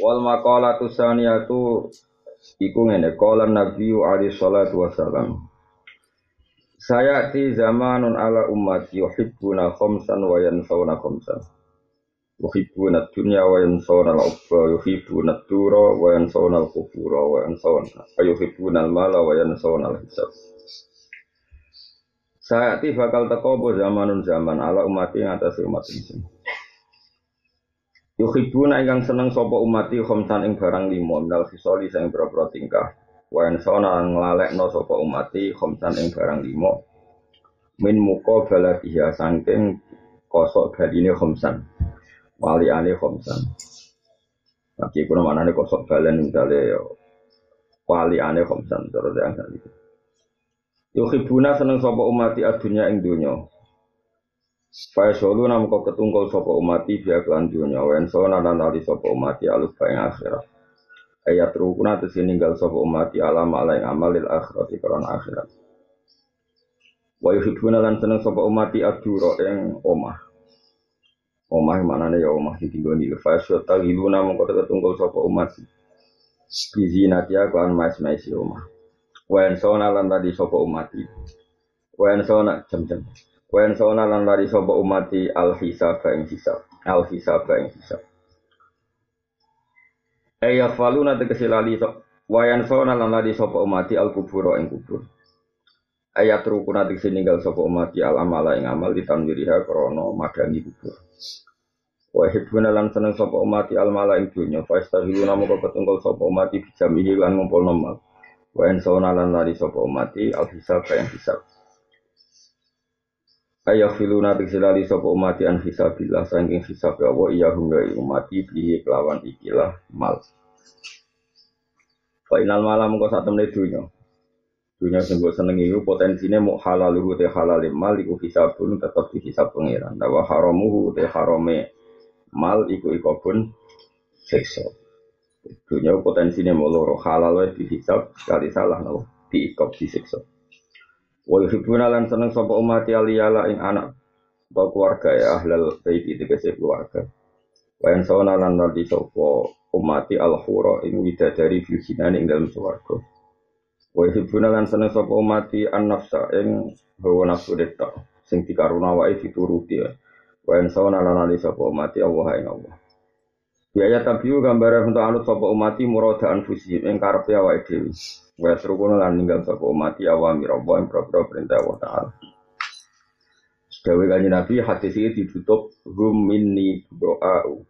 Wal maqalatu saniyatu iku ngene qala Nabi alaihi salatu wasalam. Saya ti zamanun ala ummati yuhibbuna khamsan wa yansawna khamsan. Yuhibbuna dunya wa yansawna al-ukhra, yuhibbuna dura wa yansawna al-qubura wa yansawna yuhibbuna al-mala wa yansawna al-hisab. Saya ti bakal teko zamanun zaman ala ummati ngatasi umat ini. Yuhibuna ingkang seneng sapa umati khamsan ing barang lima minal fisoli sing boro tingkah. Wa insana nglalekno sapa umati khamsan ing barang lima. Min muka baladiha saking kosok baline khamsan. Waliane khamsan. Lagi kuna manane kosok balen misale waliane khamsan terus yang tadi. Yuhibuna seneng sapa umati adunya ing dunya. Faya solu nam kau ketungkol sopo umati biar kelan dunia wen sona dan tali sopo umati alus bayang akhirat. Ayat rukuna tesi ninggal sopo umati alam ala yang amalil akhirat ikaran akhirat. Wa yuhibuna lan seneng sopo umati aduro yang omah. Omah mana nih ya omah di tinggal di faya sota giluna kau ketungkol sopo umati. Bizi natia kan mais maisi omah. Wen sona lan tali sopo umati. Wen sona jam-jam. Wen sona lan lari sapa umati al hisab ing hisab. Al hisab ing hisab. Aya faluna tegese lali sok wayan sona lan lari sapa umati al kubur ing kubur. Ayat rukuna tegese ninggal sapa umati al amala ing amal ditanwiriha krana madangi kubur. Wa hibuna lan seneng sapa umati al mala ing dunya fa istahiluna moko ketungkol sapa umati bijamihi lan ngumpul nomal. Wa sona lan lari sapa umati al hisab ing hisab. Ayah filuna tiksilali sopo umati an hisabillah sangking hisab ya Allah iya hungga umati bihi kelawan ikilah mal. Final malam kau saat temen dunya. Dunya sing gue seneng itu potensinya mau halal lu teh halal mal iku tetap dihisab pangeran. Dawa haramuhu teh harame mal iku iku pun seksa. Dunya potensinya mau loro halal wae dihisab sekali salah no diikop disiksa. Wa yuhibbuna lan seneng sapa umat aliyala ing anak atau keluarga ya ahlal bait itu kese keluarga. Wa yang sawana lan nanti sapa umati al-hura ing widadari jinan ing dalam swarga. Wa yuhibbuna lan seneng sapa umati an-nafsa ing hawa nafsu deta sing dikaruna dituruti. Wa yang sawana lan nanti sapa umati Allah ing Allah. Biaya tabiu gambaran untuk anut sapa umati murada anfusihim ing karepe awake dhewe. Wa serukono lan ninggal sapa umati awami Allah yang propro perintah Allah Ta'ala. Sedawe kanji Nabi hadis ini ditutup hum minni doa'u.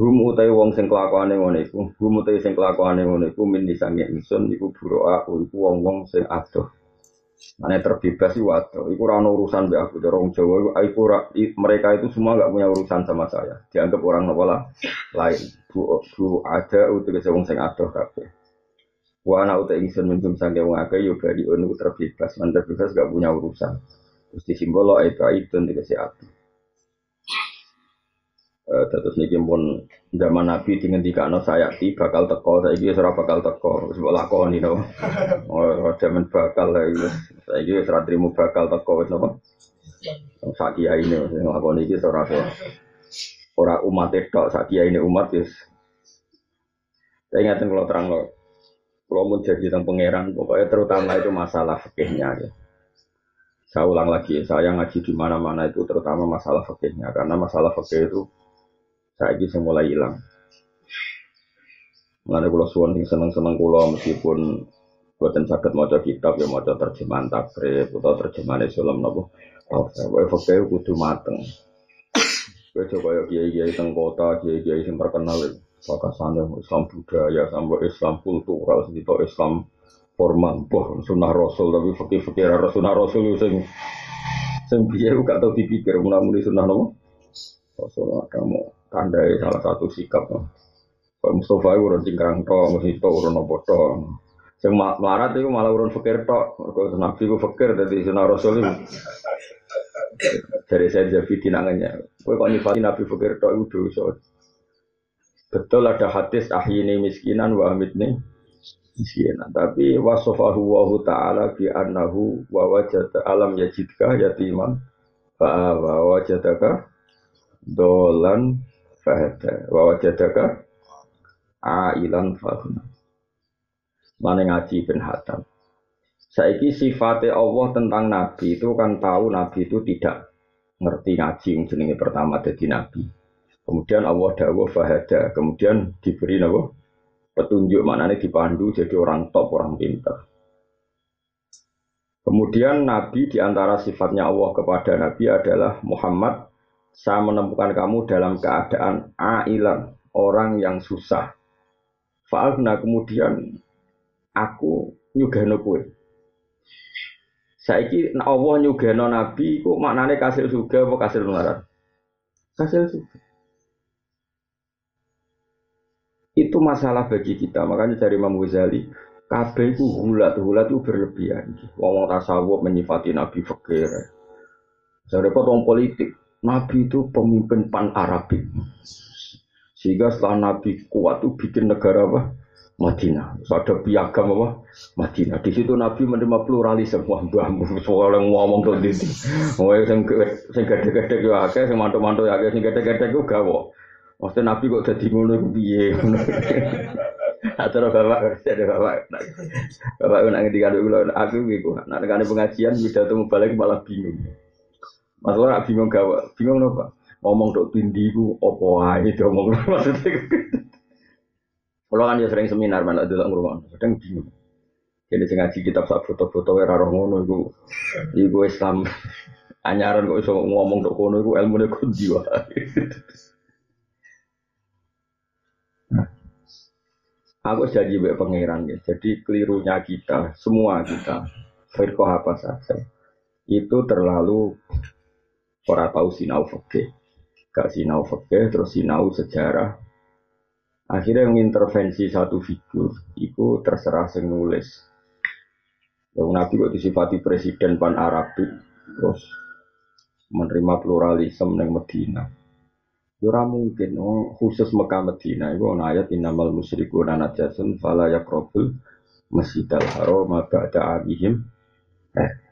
Hum utai wong sing kelakuane ngono iku, hum utai sing kelakuane ngono iku minni sange ingsun iku buroa'u iku wong-wong sing adoh. Mana terbebas sih waduh, itu orang urusan be aku dorong Jawa, aku mereka itu semua nggak punya urusan sama saya, dianggap orang nopola lain. Bu, bu ada untuk wong sing adoh kabeh. Wa ana uta ingsun minum sange wong akeh yo bari ono terbebas, man terbebas gak punya urusan. Terus disimbol lo itu itu dikasih ati. Eh terus niki pun zaman Nabi dingendikano saya ti bakal teko saiki wis ora bakal teko wis mbok lakoni no. Oh zaman bakal lagi saiki wis ora trimo bakal teko wis napa. Sak kiai ini sing lakoni iki ora ora umat tok sak kiai ini umat wis saya ingatkan kalau terang lo, kalau mau jadi tentang pangeran, pokoknya terutama itu masalah fikihnya. Ya. Saya ulang lagi, saya ngaji di mana-mana itu terutama masalah fikihnya, karena masalah fikih itu saya ini mulai hilang. Mengenai kalau suan yang seneng-seneng kulo meskipun buatan sakit mau kitab ya mau terjemahan takrib atau terjemahan Islam nopo. Oh, saya fakir kudu mateng. Gue coba ya kiai-kiai teng kota, kiai-kiai yang terkenal itu. Bakasannya Islam budaya sampai Islam kultural, segitu Islam formal, boh sunnah Rasul tapi fakir-fakir sunnah Rasul sing sing biaya gak tau dipikir, mula-muli sunnah nopo. Rasul kamu tandai salah satu sikap. Pak Mustafa itu urun cingkrang tok, mesti tok urun apa tok. Sing melarat itu malah urun fakir tok. Mergo Nabi ku fakir dadi sunah Rasul itu. Dari saya jadi dinangannya. Kowe kok nyifati Nabi fakir tok itu dosa. Betul ada hadis ahyini miskinan wa amitni miskinan. Tapi wasofahu wa ta'ala bi annahu wa wajada alam yajidka yatiman fa wa wajadaka dolan fahada wa wajadaka ailan fahuna. Mana ngaji bin Hatam. Saiki sifatnya Allah tentang Nabi itu kan tahu Nabi itu tidak ngerti ngaji jenenge pertama jadi Nabi. Kemudian Allah dawuh fahada, kemudian diberi nabo petunjuk maknanya dipandu jadi orang top, orang pintar. Kemudian Nabi di antara sifatnya Allah kepada Nabi adalah Muhammad. Saya menemukan kamu dalam keadaan ailan, orang yang susah. Fa'alna kemudian aku nyugeno kue. Saiki Allah nyugeno Nabi ku maknane kasil suga apa kasil melarat? Kasil suga. Itu masalah bagi kita. Makanya dari Imam Ghazali, kabeh itu hulat, hulat itu berlebihan. Wong tasawuf menyifati Nabi fakir. Saya repot wong politik. Nabi itu pemimpin pan Arabik. Sehingga setelah Nabi kuat itu bikin negara apa? Madinah. So, ada piagam apa? Madinah. Di situ Nabi menerima pluralisme. Wah, mbah, soal yang ngomong tuh di Oh, yang sing gede-gede yo akeh, sing mantu-mantu ya akeh, sing gede-gede ku gawo. Maksudnya Nabi kok jadi ngono iku piye? Atau bapak, ada bapak, bapak nak ngerti kalau aku gitu, nak nekane pengajian bisa temu balik malah bingung. Masalah bingung gawa, bingung apa? ngomong dok tindi ku opo ae ngomong maksudnya kalau kan ya sering seminar mana dulu ngurungan kadang bingung. Jadi sing ngaji kitab sak foto-foto era roh ngono iku. Iku Islam anyaran kok iso ngomong dok kono iku ilmune kundi wae Aku jadi baik pangeran ya. Jadi kelirunya kita, semua kita, firqah apa saja, itu terlalu ora tahu sinau fakih gak sinau fakih terus sinau sejarah. Akhirnya mengintervensi satu figur itu terserah sing nulis. Yang nabi kok disifati presiden pan Arabik terus menerima pluralisme yang Medina. Ora mungkin oh, khusus Mekah Medina itu ana ayat innamal musyrikuna najasun fala yaqrabul masjidal haram ba'da abihim eh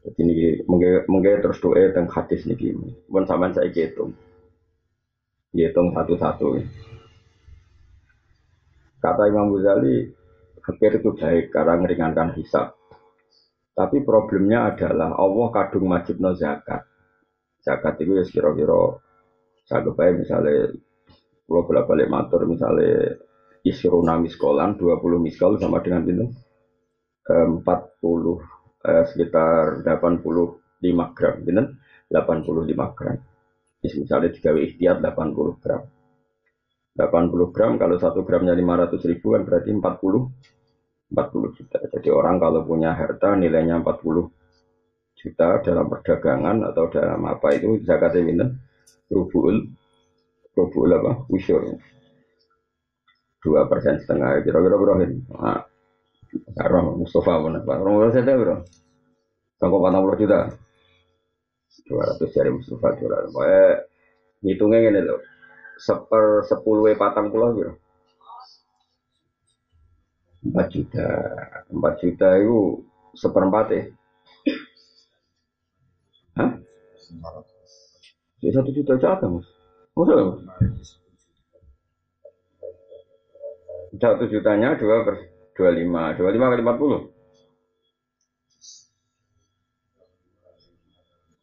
jadi ini mungkin terus doa tentang hadis nih Bukan sama saya hitung, hitung satu-satu. Kata Imam Ghazali, fakir itu baik karena meringankan hisab. Tapi problemnya adalah Allah kadung majib no zakat. Zakat itu ya kira-kira saya kebayang misalnya kalau bolak balik matur misalnya isruna miskolan 20 miskol sama dengan itu 40 eh, sekitar 85 gram, gitu 85 gram. Misalnya tiga ikhtiar 80 gram. 80 gram kalau satu gramnya 500 ribu kan berarti 40 40 juta. Jadi orang kalau punya harta nilainya 40 juta dalam perdagangan atau dalam apa itu zakatnya minta rubul rubul apa usyur dua persen setengah kira-kira berapa nah, Karo Mustafa mana? Orang orang saya bro. Toko patang puluh juta. Dua ratus dari Mustafa dua ratus. Eh, hitungnya gini loh. Seper sepuluh patang puluh bro. Empat juta. Empat juta itu seperempat ya. Hah? Ya satu juta aja mas. Maksudnya? Satu jutanya dua persen. 25. 25 kali 40.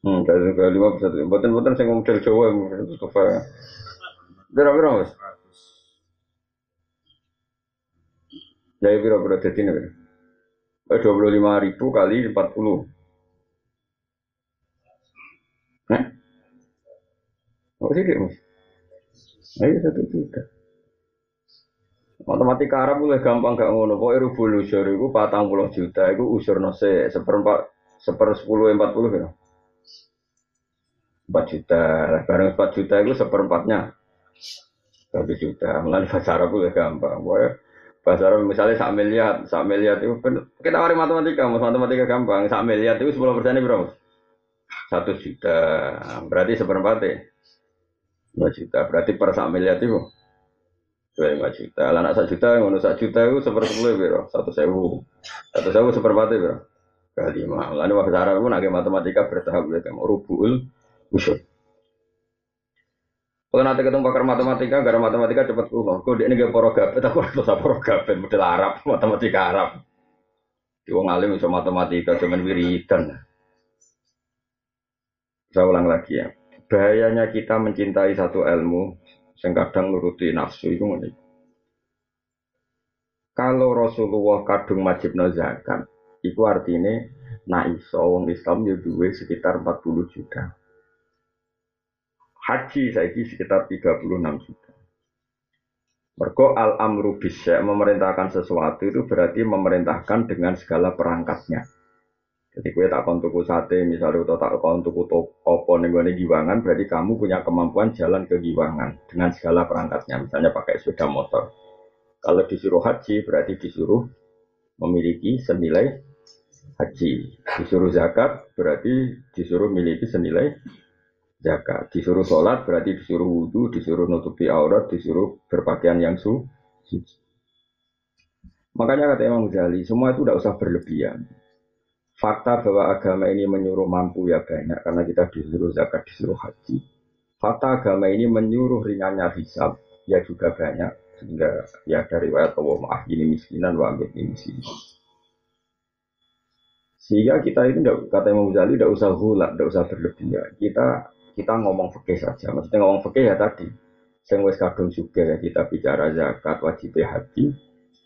Hmm, kali kali 5 bisa. Buatan-buatan saya model Jawa Mustafa. Berapa-berapa, Mas? Jadi berapa-berapa jadi ini? Eh, 25 ribu kali 40. Hah? Oh, sih, Mas. Ayo, satu juta. Matematika Arab lebih gampang gak ngono. Pokoknya rubul usur itu patang puluh juta itu usur nose seperempat seper sepuluh empat puluh ya. 4 juta. Barang 4 juta itu seperempatnya 1 juta. Mulai bahasa Arab itu gampang. Pokoknya bahasa Arab misalnya sak miliar, sak miliar itu kita wari matematika, matematika gampang. Sak miliar itu 10 persen berapa? Satu juta. Berarti seperempatnya 2 juta. Berarti per sak miliar itu dua lima juta. Lah anak sak juta, ngono sak juta itu sepersepuluh biro, satu sewu, satu sewu seperempat biro, kali lima. Lalu bahasa Arab pun agak matematika bertahap ya, kamu rubul usul. Kalau nanti ketemu pakar matematika, gara matematika cepat kulo. Kau dia ini gak porogapet, aku harus porogapet, model Arab, matematika Arab. Di wong alim bisa matematika, cuman wiridan. Saya ulang lagi ya. Bahayanya kita mencintai satu ilmu, yang kadang nuruti nafsu itu ngene. Kalau Rasulullah kadung wajib zakat, itu artinya na iso wong Islam ya duwe sekitar 40 juta. Haji saiki sekitar 36 juta. Mergo al amru bisa memerintahkan sesuatu itu berarti memerintahkan dengan segala perangkatnya. Jadi kue tak kon tuku sate misalnya atau tak kon tuku opo gue giwangan berarti kamu punya kemampuan jalan ke giwangan dengan segala perangkatnya misalnya pakai sepeda motor. Kalau disuruh haji berarti disuruh memiliki senilai haji. Disuruh zakat berarti disuruh memiliki senilai zakat. Disuruh sholat berarti disuruh wudhu, disuruh nutupi aurat, disuruh berpakaian yang suci. Makanya kata Imam Ghazali, semua itu tidak usah berlebihan Fakta bahwa agama ini menyuruh mampu ya banyak karena kita disuruh zakat, disuruh haji. Fakta agama ini menyuruh ringannya hisab ya juga banyak sehingga ya dari riwayat Allah maaf ini miskinan wa ini miskin. Sehingga kita itu tidak kata Imam Ghazali tidak usah hula, tidak usah berlebihan. Kita kita ngomong fikih saja. Maksudnya ngomong fikih ya tadi. Sing wis kadung juga ya kita bicara zakat wajib haji.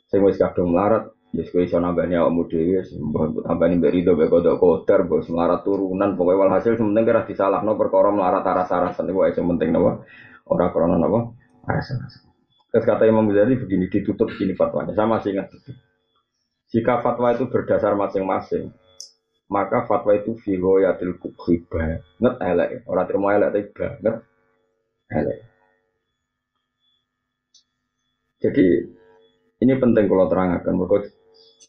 Sing wis kadung melarat Ya kowe iso nambani awakmu dhewe mbok tambani mbek rido mbek kodok kotor mbok semarat turunan pokoke walhasil sementing kira disalahno perkara melarat aras-arasan iku sing penting napa ora krana napa aras-arasan. Terus kata Imam Ghazali begini ditutup gini fatwanya sama sih ingat itu. Jika fatwa itu berdasar masing-masing, maka fatwa itu filoyatil kubhi banget elek. Orang terima elek tapi banget elek. Jadi ini penting kalau terangkan, mereka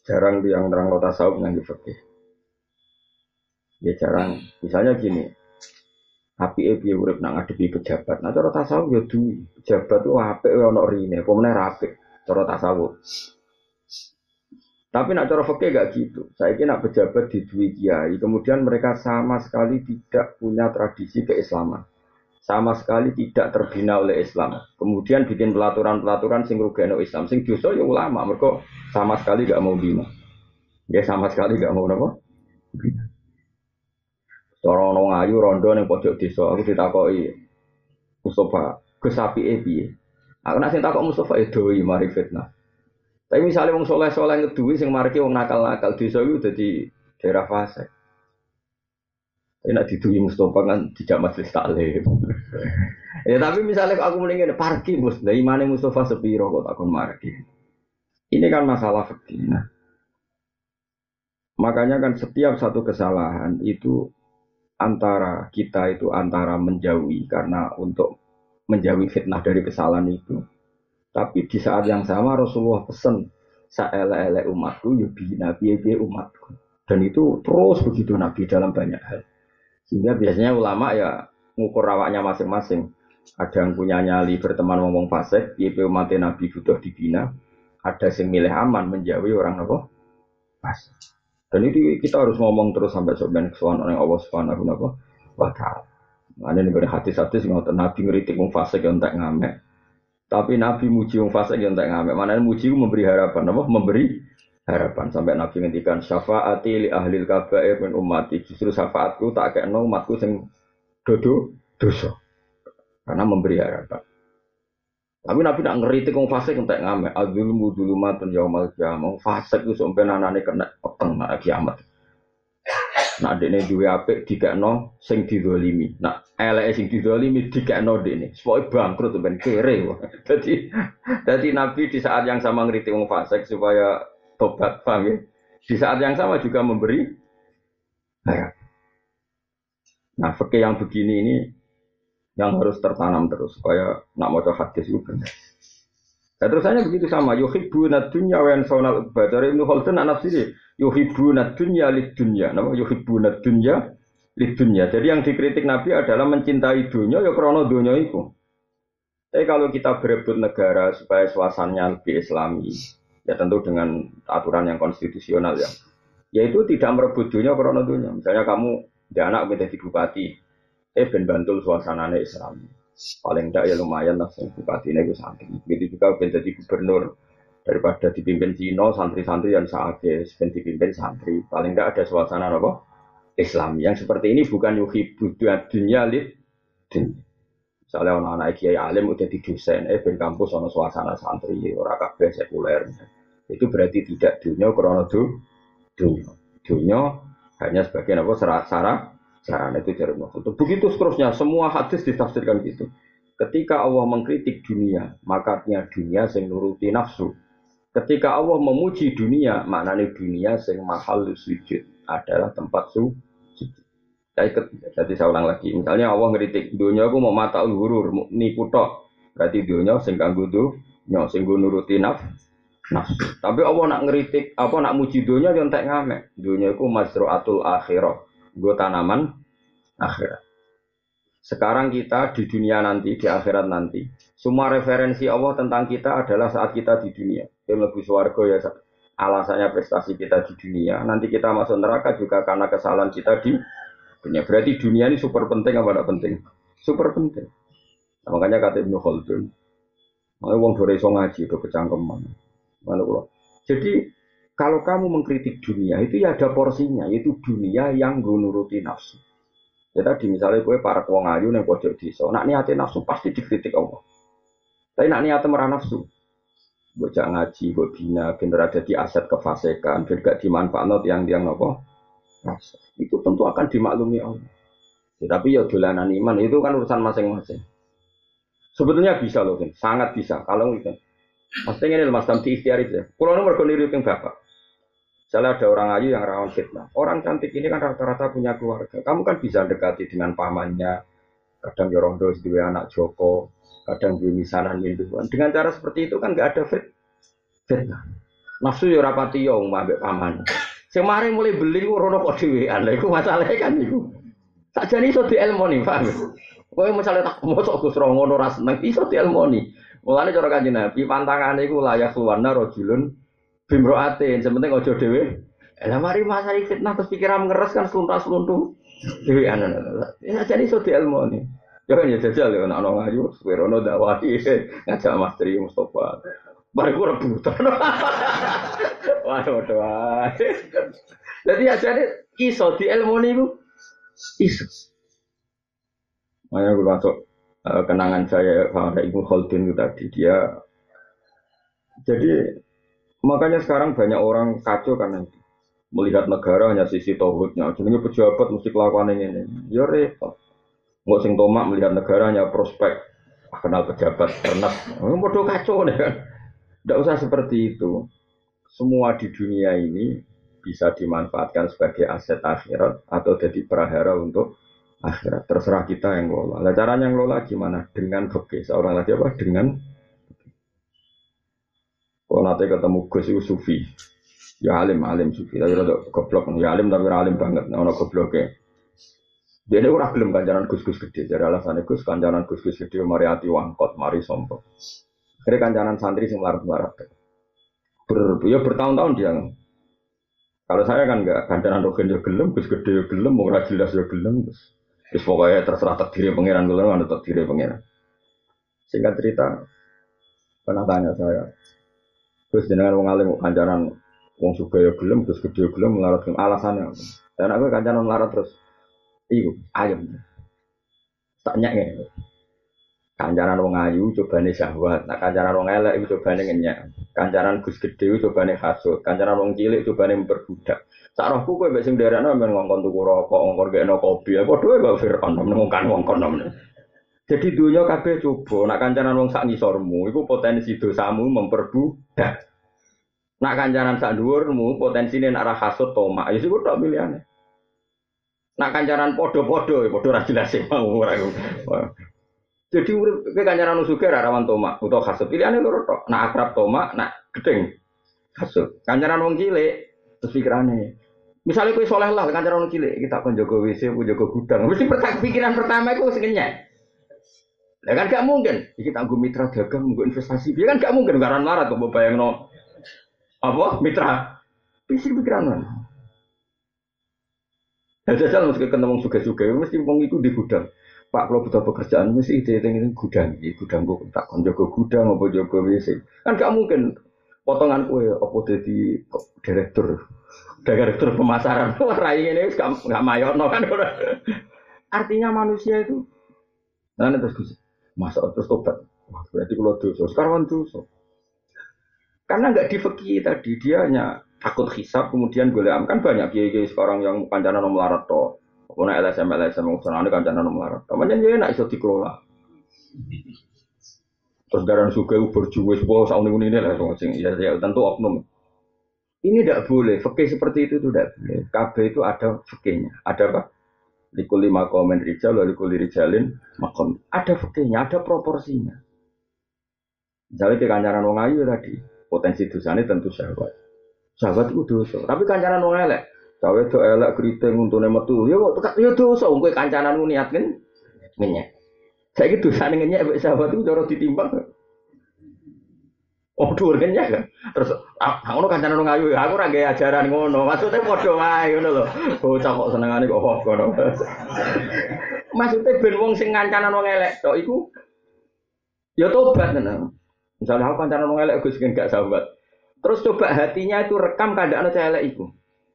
jarang yang terang lo tasawuf nggak fikih. Ya jarang. Misalnya gini, api ebi urip nang ngadepi pejabat. Nah cara tasawuf ya duwi. Pejabat tuh apik ya ono rine, pemene rapi. Cara tasawuf. Tapi nak cara fikih gak gitu. Saya kira nak pejabat di kiai, kemudian mereka sama sekali tidak punya tradisi keislaman sama sekali tidak terbina oleh Islam. Kemudian bikin pelaturan-pelaturan sing rugeno Islam, sing dosa ya ulama, mereka sama sekali gak mau bina. Ya sama sekali gak mau apa? Bina. Cara ono ngayu rondo ning pojok desa, aku ditakoki Mustafa, kesapi e piye? Aku nak sing takok Mustafa e doi mari fitnah. Tapi misalnya wong soleh-soleh ngeduwi sing mariki wong nakal-nakal desa iku dadi daerah fase. Enak didui Mustafa kan tidak majelis taklim. Ya tapi misalnya aku mendingin parkir mus, dari mana Mustafa sepiro kok takon parkir. Ini kan masalah fikih. Nah, makanya kan setiap satu kesalahan itu antara kita itu antara menjauhi karena untuk menjauhi fitnah dari kesalahan itu. Tapi di saat yang sama Rasulullah pesan saele-ele umatku ya nabi umatku. Dan itu terus begitu Nabi dalam banyak hal. Sehingga biasanya ulama ya ngukur awaknya masing-masing. Ada yang punya nyali berteman ngomong fasik, YP mati Nabi butuh dibina. Ada yang milih aman menjauhi orang apa? Fasik. Dan itu kita harus ngomong terus sampai sebenarnya kesuwan oleh Allah Subhanahu wa taala. Mana nih hati-hati sih ngotot Nabi ngeritik wong fasik yang tak ngamek. Tapi Nabi muji wong fasik yang tak ngamek. Mana muji memberi harapan apa? Memberi harapan sampai Nabi ngendikan syafaati li ahli kabair min ummati justru syafaatku tak kayak umatku sing dodo dosa karena memberi harapan tapi Nabi nak ngeritik wong fasik entek ngame adzulmu dzulumatun yaumal qiyamah fasik ku sampe nanane kena peteng nak kiamat Nak dekne duwe apik dikekno sing didolimi. Nak eleke sing didolimi dikekno dekne. Pokoke bangkrut ben kere. Jadi jadi Nabi di saat yang sama ngeritik wong fasik supaya tobat, paham ya? Di saat yang sama juga memberi harapan. Nah, fikih yang begini ini yang harus tertanam terus supaya nak mau hadis itu benar. Nah, terus hanya begitu sama yuhibbuna dunya wa yansawna al Dari Ibnu Khaldun anak sini yuhibbuna dunya lid dunya. Nama yuhibbuna dunya lid dunya. Jadi yang dikritik Nabi adalah mencintai dunia ya krono dunia itu. Tapi kalau kita berebut negara supaya suasananya lebih islami, ya tentu dengan aturan yang konstitusional ya. Yaitu tidak merebut dunia krono dunia. Misalnya kamu dia anak menjadi bupati, eh ben bantul suasananya islami paling tidak ya lumayan lah sing bupati ini gue santri begitu juga ben jadi gubernur. Daripada dipimpin Cino santri-santri yang saatnya ben dipimpin santri. Paling tidak ada suasana apa? Islam. Yang seperti ini bukan yuhi dunia lid misalnya anak anak kiai alim udah di dosen eh ben kampus ono suasana santri orang kabeh sekuler itu berarti tidak dunia krono dunia dunia hanya sebagai apa sarana Sarana itu dari itu. Begitu seterusnya, semua hadis ditafsirkan gitu. Ketika Allah mengkritik dunia, maka dunia sing nuruti nafsu. Ketika Allah memuji dunia, maknanya dunia sing mahal sujud adalah tempat su Saya jadi saya ulang lagi. Misalnya Allah ngeritik dunia aku mau mata hurur, nipu tok. Berarti dunia sing kanggo dunia, sing nuruti nafsu. Nafsu. Tapi Allah nak ngeritik, apa nak muji dunia yang tak ngamek. Dunia aku masruatul akhirah gue tanaman akhirat. Sekarang kita di dunia nanti, di akhirat nanti, semua referensi Allah tentang kita adalah saat kita di dunia. Dia lebih suarga ya alasannya prestasi kita di dunia. Nanti kita masuk neraka juga karena kesalahan kita di dunia. Berarti dunia ini super penting apa tidak penting? Super penting. Nah, makanya kata Ibnu Khaldun, makanya wong dore ngaji do kecangkeman. Jadi kalau kamu mengkritik dunia itu ya ada porsinya, yaitu dunia yang gue nuruti nafsu. Ya tadi misalnya gue para wong ayu nih pojok desa, nak niatnya nafsu pasti dikritik Allah. Tapi nak niatnya merah nafsu, gue ngaji, gue bina, bener ada di aset kefasekan, biar gak dimanfaatkan yang yang nopo. Itu tentu akan dimaklumi Allah. Ya, tapi ya dolanan iman itu kan urusan masing-masing. Sebetulnya bisa loh, sangat bisa. Kalau gitu, Maksudnya ini mas Tamti ikhtiar itu ya. Kalau nomor kondiri yang bapak. Misalnya ada orang ayu yang rawan fitnah. Orang cantik ini kan rata-rata punya keluarga. Kamu kan bisa dekati dengan pamannya. Kadang yorondo dua anak Joko. Kadang dua misanan minduan. Dengan cara seperti itu kan nggak ada fit. fitnah. Nafsu ya rapati yo mbak paman. Semari mulai beli rono kok dhewean. Lha iku masalahe kan iku. Sakjane iso dielmoni, paham? Kowe misalnya tak mosok Gus ngono ora seneng, iso dielmoni. Mulane cara kanjeng Nabi pantangane iku layak keluarna rajulun bimroatin, sementing aja dhewe. Lah mari masari fitnah terus pikiran ngeres kan seluntas-seluntuh. Dhewe ana. Ya jadi iso dielmoni. Ya kan ya jajal ya anak orang ayu, Wirono dakwahi ngajak Mas Tri Mustafa. Mari ku rebutan. Waduh, waduh. Jadi aja iso dielmoni ku iso. Gue masuk uh, kenangan saya pada Ibu Khaldun itu tadi dia jadi makanya sekarang banyak orang kacau karena itu melihat negara hanya sisi tauhidnya. Jadi pejabat mesti kelakuan ini. Ya repot. Nggak sing tomak melihat negara hanya prospek. Ah, kenal pejabat pernah. Oh, bodoh kacau nih kan. Tidak usah seperti itu. Semua di dunia ini bisa dimanfaatkan sebagai aset akhirat atau jadi prahara untuk akhirat. Terserah kita yang ngelola. Nah, caranya ngelola gimana? Dengan fikih. Seorang lagi apa? Dengan kalau nanti ketemu Gus itu sufi. Ya alim, alim sufi. Tapi rada goblok. Ya alim tapi alim banget. Nah, gobloknya. Dia ini orang belum kanjaran gus-gus gede. Jadi alasannya gus kanjaran gus-gus gede mari hati wangkot, mari sombong. Akhirnya kanjaran santri sing larat-larat. Ber, ya bertahun-tahun dia. Kalau saya kan enggak kanjaran rogen ya gelem, gus gede ya gelem, mau jelas ya gelem. Terus Terus pokoknya terserah takdir pangeran kalau ada takdir pangeran. Singkat cerita, pernah tanya saya, terus jenengan wong alim kancanan wong suka ya gelem, terus gede ya gelem melarat gelem alasannya. Dan aku kancanan melarat terus, ibu ayam. Tanya ya. Kancanan wong ayu cobane syahwat, nah kancanan wong elek itu cobane ngenyak. Kancanan Gus gede cobane hasud, kancanan wong cilik cobane memperbudak. Sak rohku kowe mbek sing derekno men ngongkon tuku rokok, ngongkon gekno kopi, apa dhewe kok Fir'aun ngongkon ngongkon nemen. Jadi dunia kabeh coba, nak kancanan wong sak ngisormu, iku potensi dosamu memperbudak. Nak kancanan sak dhuwurmu, potensine nak ra hasud tomak, ya sik tok pilihane. Nak kancaran podo-podo, podo ra jelas sih mau. Jadi urip ke kancaran usuke ra rawan toma utawa kasut. Pilihane loro tok. Nak akrab toma, nak gedeng kasut. Kancaran wong cilik terus pikirane. Misalnya kue soleh lah, kancaran wong cilik, kita akan jaga WC, aku jaga gudang. Mesti pikiran pertama itu sekenyek. Ya kan gak mungkin. Kita tangguh mitra dagang, tangguh investasi. Ya kan gak mungkin. Garan larat kok bayang no. Apa? Mitra. Pisir pikiran mana? Ya jajal mesti ketemu suga-suga. Mesti wong itu di gudang. Pak kalau butuh pekerjaan mesti ide ini gudang, ya, gudang kok tak kon gudang apa jaga WC. Kan gak mungkin. Potongan kue apa jadi direktur? Direktur pemasaran. Rai ini gak gak mayono kan. Artinya manusia itu nah terus masa terus tobat. Wah, berarti kalau dosa. Sekarang dosa. Karena nggak difeki tadi dia hanya takut hisap kemudian gue kan banyak kiai sekarang yang kancana nomor larat to pokoknya LSM LSM sana kancana nomor larat namanya dia enak iso dikelola terus garan suka berjuwe sebuah sauni ini lah sing ya, ya tentu oknum ini tidak boleh fakih seperti itu tidak boleh KB itu ada fakihnya ada apa lima komen rijal, lalu likul rijalin makom. Ada fakihnya, ada proporsinya. Misalnya di kancaran wong ayu tadi, potensi dosanya tentu sahabat. Sahabat itu dosa. Tapi kancaran wong elek, cawe itu elek keriting untuk metu. Ya kok tekat ya dosa, ungkui kancaran niat kan ngenyek. Saya gitu, sana ngenyek sahabat itu cara ditimbang. Oh, dhuwur kenyek kan. Terus ah, ngono kancane nang ayu, aku ora gawe ajaran ngono. Maksudnya padha wae ngono lho. Bocah kok senengane kok ngono. Maksudnya ben wong sing ngancanan wong elek tok iku ya tobat tenan. Misalnya aku kancanan wong elek Gus gak sahabat. Terus coba hatinya itu rekam kandakno elek iku.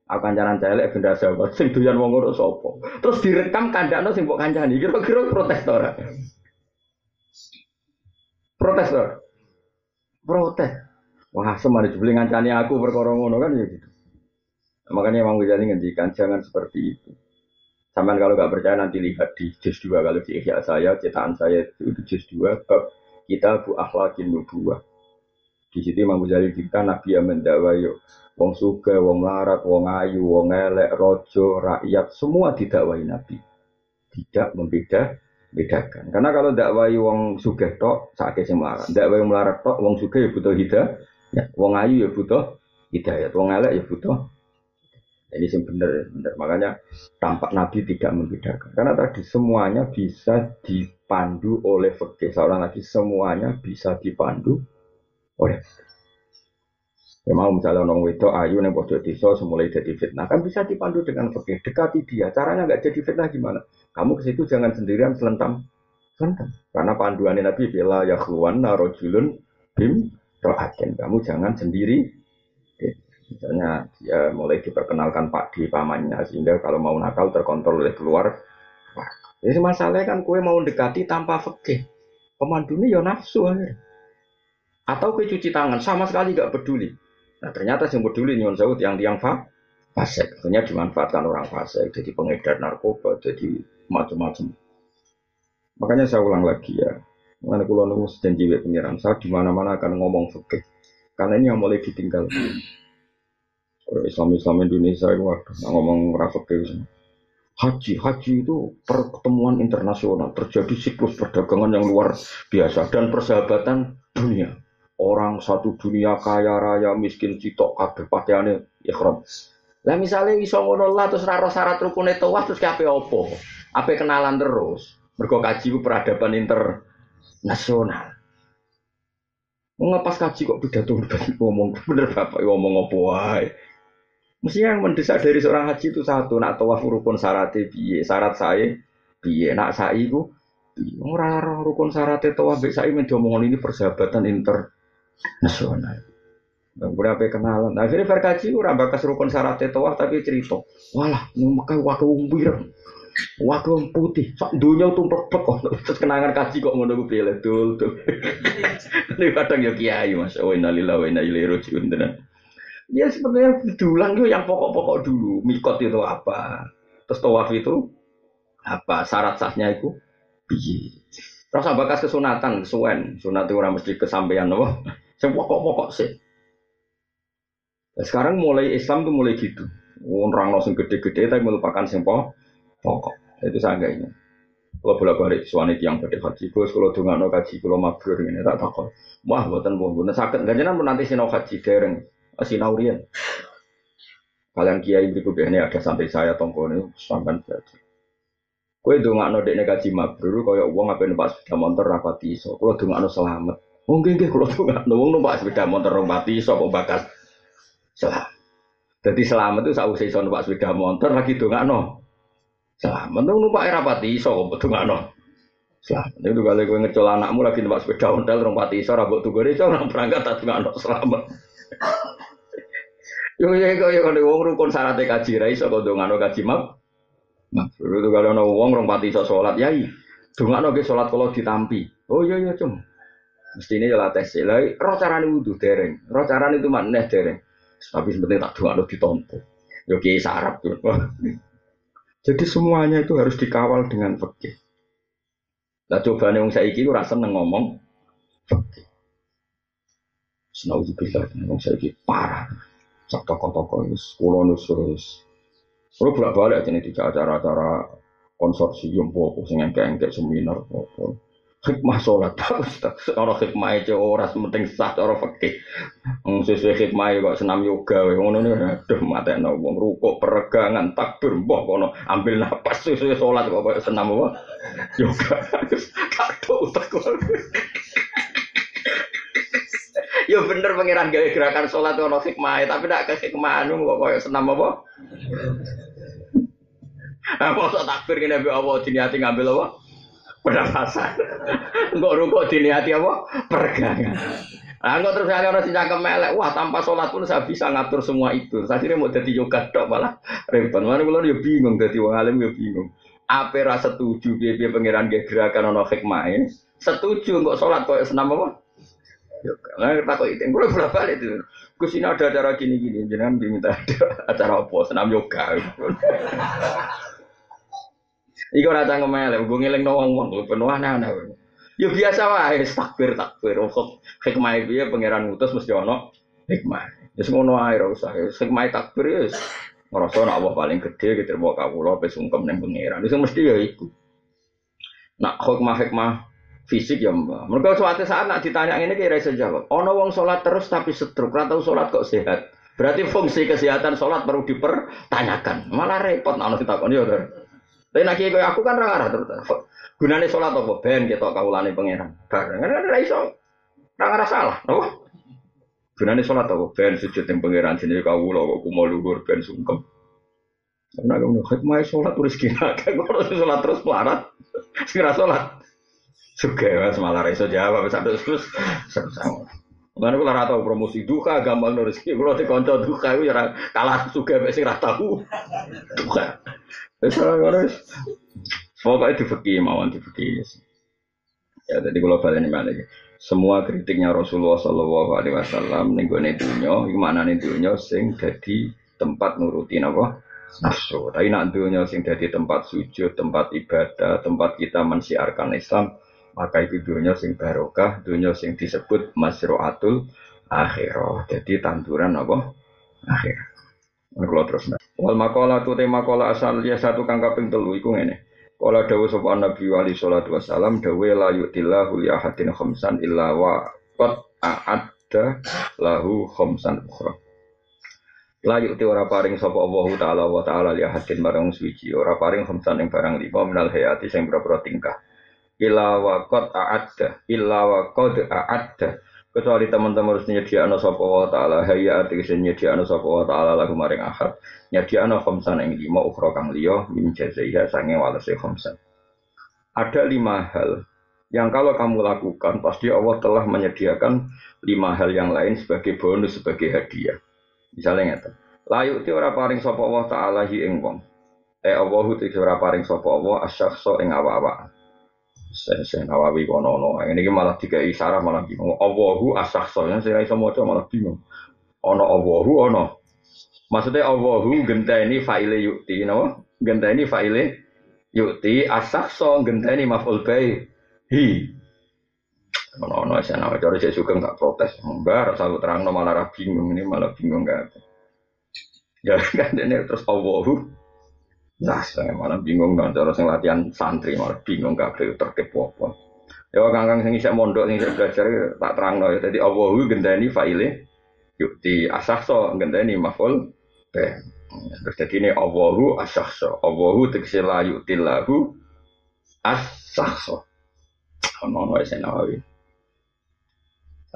Aku kancanan elek benda sahabat sing doyan wong ngono sapa. Terus direkam kandakno sing mbok kancani. Kira-kira protes ora? Protes to protes. Wah, semana jebule aku perkara ngono kan ya gitu. Makanya Imam Ghazali ngendikan jangan seperti itu. Sampai kalau nggak percaya nanti lihat di juz 2 kalau di ihya saya, cetakan saya itu juz 2 bab kita bu akhlakin nubuwah. Di situ Imam Ghazali kita Nabi yang mendakwa yuk. Wong suga, wong larat, wong ayu, wong elek, rojo, rakyat, semua didakwai Nabi. Tidak membeda bedakan. Karena kalau dakwai wong sugih tok sakit sing melarat. Dakwai melarat tok wong sugih ya butuh hidayah. Ya, wong ayu ya butuh hidayah. Wong elek ya butuh. Ini sing bener, bener. Makanya tampak Nabi tidak membedakan. Karena tadi semuanya bisa dipandu oleh fikih. Seorang lagi semuanya bisa dipandu oleh. Ya mau misalnya orang wedok ayu nih pojok desa semulai jadi fitnah. Kan bisa dipandu dengan fikih dekati dia. Caranya nggak jadi fitnah gimana? Kamu ke situ jangan sendirian selentam selentam karena panduannya Nabi bila ya keluar narojulun bim rohaken kamu jangan sendiri. Misalnya dia mulai diperkenalkan pak di pamannya sehingga kalau mau nakal terkontrol oleh keluar. Jadi masalahnya kan kue mau dekati tanpa fikih pemandunya ya nafsu atau kue cuci tangan sama sekali gak peduli. Nah ternyata yang peduli nyuwun sewu yang tiang fa fasek, akhirnya dimanfaatkan orang fasek, jadi pengedar narkoba, jadi macam-macam. Makanya saya ulang lagi ya, mana kulo nunggu janji pengiran. Saya di mana-mana akan ngomong fikih, karena ini yang mulai ditinggal. Islam Islam Indonesia itu waduh, ngomong fikih. Haji, haji itu pertemuan internasional, terjadi siklus perdagangan yang luar biasa dan persahabatan dunia orang satu dunia kaya raya miskin citok kabeh pakaiane ikhram. Lah misalnya iso ngono lah terus raro syarat rukune tawaf terus kabeh opo? Apa kenalan terus? Mergo kaji ku peradaban internasional. Ngepas kaji kok pidato ngomong bener bapak ngomong apa wae. Mestinya yang mendesak dari seorang haji itu satu, nak tawaf rukun syaratnya biye, syarat saya biye, nak saya itu orang rukun syaratnya tawaf saya mendomongin ini persahabatan inter nasional. Kemudian apa kenalan. Nah, akhirnya berkaji ora bakas rukun syarat tawaf tapi cerita. Walah, yang Mekah umbir. Waktu putih, sak dunia tumplek kok. Terus kenangan kaji kok ngono ku pilih dul tuh. Ini kadang ya kiai Mas. Oh innalillahi wa inna ilaihi Ya sebenarnya diulang itu yang pokok-pokok dulu. Mikot itu apa? Terus tawaf itu apa? Syarat sahnya itu piye? Terus bakas kesunatan, kesuwen. Sunat itu orang mesti kesampaian loh. Yang pokok-pokok sih. Nah, sekarang mulai Islam tuh mulai gitu. Orang langsung gede-gede tapi melupakan sing pokok. Itu saya ini. Kalau bolak balik suami tiang pada haji, bos kalau dengar no haji, kalau mabrur ini tak takut. Wah, buatan buatan sakit. Gak jangan nanti sinau haji dereng, sinaurian. Kalian kiai berikut ini ada sampai saya tongkol sampai saja. Kue dengar no dekne haji mabrur, kaya uang apa numpak sepeda motor rapati so. Kalau dengar no selamat. Mungkin gak kalau dengar no uang numpak sepeda motor rapati so, kok bakat selamat. Jadi selamat itu sausai so numpak sepeda motor lagi dengar no. Selamat tuh numpak era pati iso kok betul no. Selamat itu kali gue ngecol anakmu lagi numpak sepeda ontel rong pati iso rabok tuh gue orang berangkat tak no selamat. Yo yo yo yo kalau wong rukun syaratnya kaji rai iso kok dongano kaji map. Nah, itu kalau no wong rong pati iso sholat yai. Dongano ke sholat kalau ditampi. Oh iya iya cum. Mesti ini jelas tes lah. Roh carane wudhu dereng. Roh carane itu mana dereng. Tapi sebetulnya tak dongano ditompo. Yo kiai sarap tuh. Jadi semuanya itu harus dikawal dengan fikih. Nah coba nih saya iki rasa ngomong fikih. Senauzubillah, wong saiki parah. Sak toko-toko wis kula nusus. Kula bolak-balik ini di acara-acara konsorsium popo sing engke-engke seminar popo hikmah sholat. Orang hikmah itu orang penting sah orang fakih sesuai hikmah kok senam yoga ngono nih aduh mata wong rukuk peregangan takbir boh kono ambil napas sesuai sholat kok senam apa? Yoga. Kado tak Yo bener pangeran gawe gerakan sholat ono hikmah tapi tidak ke hikmah anu kok senam apa? Apa takbir kene apa diniati ngambil apa pernafasan. Enggak rukuk diniati apa? Pergangan. Nah, enggak terus ada orang cakap melek, wah tanpa sholat pun saya bisa ngatur semua itu. Saya sini mau jadi yoga dok malah repot. Mana kalau dia bingung, jadi wong alim dia bingung. Apa rasa setuju dia dia pangeran dia gerakan ono hikmah Setuju enggak sholat kok senam apa? Yoga. Nah, kita kok itu, gue berapa balik itu. Gus ini ada acara gini-gini, jangan diminta ada acara apa, senam yoga. Iku ora tang ngemelek, gue ngeling wong-wong penuh aneh-aneh. Ya biasa wae takbir takbir. Kok hikmah piye pangeran ngutus mesti ono hikmah. Wis ngono ora usah. Hikmah takbir ya wis ngrasa nek Allah paling gede gitu mau kawula pe sungkem ning pangeran. Wis mesti ya iku. Nak hikmah-hikmah fisik ya mbak. Mereka suatu saat nak ditanya ini kira iso jawab. Ono wong sholat terus tapi setruk, ora tau sholat kok sehat. Berarti fungsi kesehatan sholat perlu dipertanyakan. Malah repot nak ditakoni ya. Tapi nak kiai aku kan rara terus. Gunane sholat apa? Ben kita kaulane pangeran. Bareng kan ora iso. Rara salah, apa? Gunane sholat apa? Ben sujud yang pangeran sini kawula kok kumo luhur ben sungkem. Karena kamu hikmah sholat terus kira kan kalau sholat terus pelarat, segera sholat. Suka mas malah iso jawab satu terus sama. Karena aku lara tahu promosi duka gampang nulis. Kalau di konco duka itu ya kalah suka besi rata tahu. Duka. Wes Pokoknya difeki mawon difeki. Ya jadi kalau balik ini mana Semua kritiknya Rasulullah Shallallahu Alaihi Wasallam nih gue dunya, gimana nih dunya sing jadi tempat nurutin apa nafsu. Tapi nak dunya sing jadi tempat sujud, tempat ibadah, tempat kita mensiarkan Islam, maka itu dunia sing barokah, dunia sing disebut masroatul akhirah. Jadi tanduran apa? Akhir. Kalau terus Wal makola tu tema makola asal dia satu kang kaping telu iku ngene. Kala dawu sapa Nabi Ali sallallahu wasallam dawu la yutillahu li ahadin khamsan illa wa qad a'adda lahu khamsan ukhra. La yuti ora paring sapa Allah taala wa taala li ahadin barang suci ora paring khamsan ing barang lima minal hayati sing berapa tingkah. Illa wa qad a'adda a'adda. Kecuali teman-teman harus nyediakno sapa wa taala hayya ategese nyediakno sapa wa taala lagu maring ahad nyediakno khamsan ing lima ukhra kang liya min jazaiha sange walase khamsan. Ada lima hal yang kalau kamu lakukan pasti Allah telah menyediakan lima hal yang lain sebagai bonus sebagai hadiah. Misalnya ngeten layu ti ora paring sapa Allah taala hi ing wong. Eh Allahu ti ora paring sapa Allah asyakhsa ing awak-awak saya Nawawi kono no. Ini malah tiga isyarat malah bingung. Allahu asakso yang saya iso maca malah bingung. Ono Allahu ono. Maksudnya Allahu genteni faile yukti, no? Genteni faile yukti asakso genteni maful bay hi. Ono ono saya Nawawi cari saya suka nggak protes. Enggak, selalu terang no malah bingung ini malah bingung nggak. Ya kan ini terus Allahu Nah, saya malah bingung dong, cara sing latihan santri malah bingung kabeh tertib apa. Ya kangkang sing isek mondok sing isek belajar tak terangno ya. Dadi Allahu gendani faile yuk di asahso gendani maful be. Terus jadi ini Allahu asahso. Allahu tegese la yu'tillahu asahso. Ono ono esen nawawi.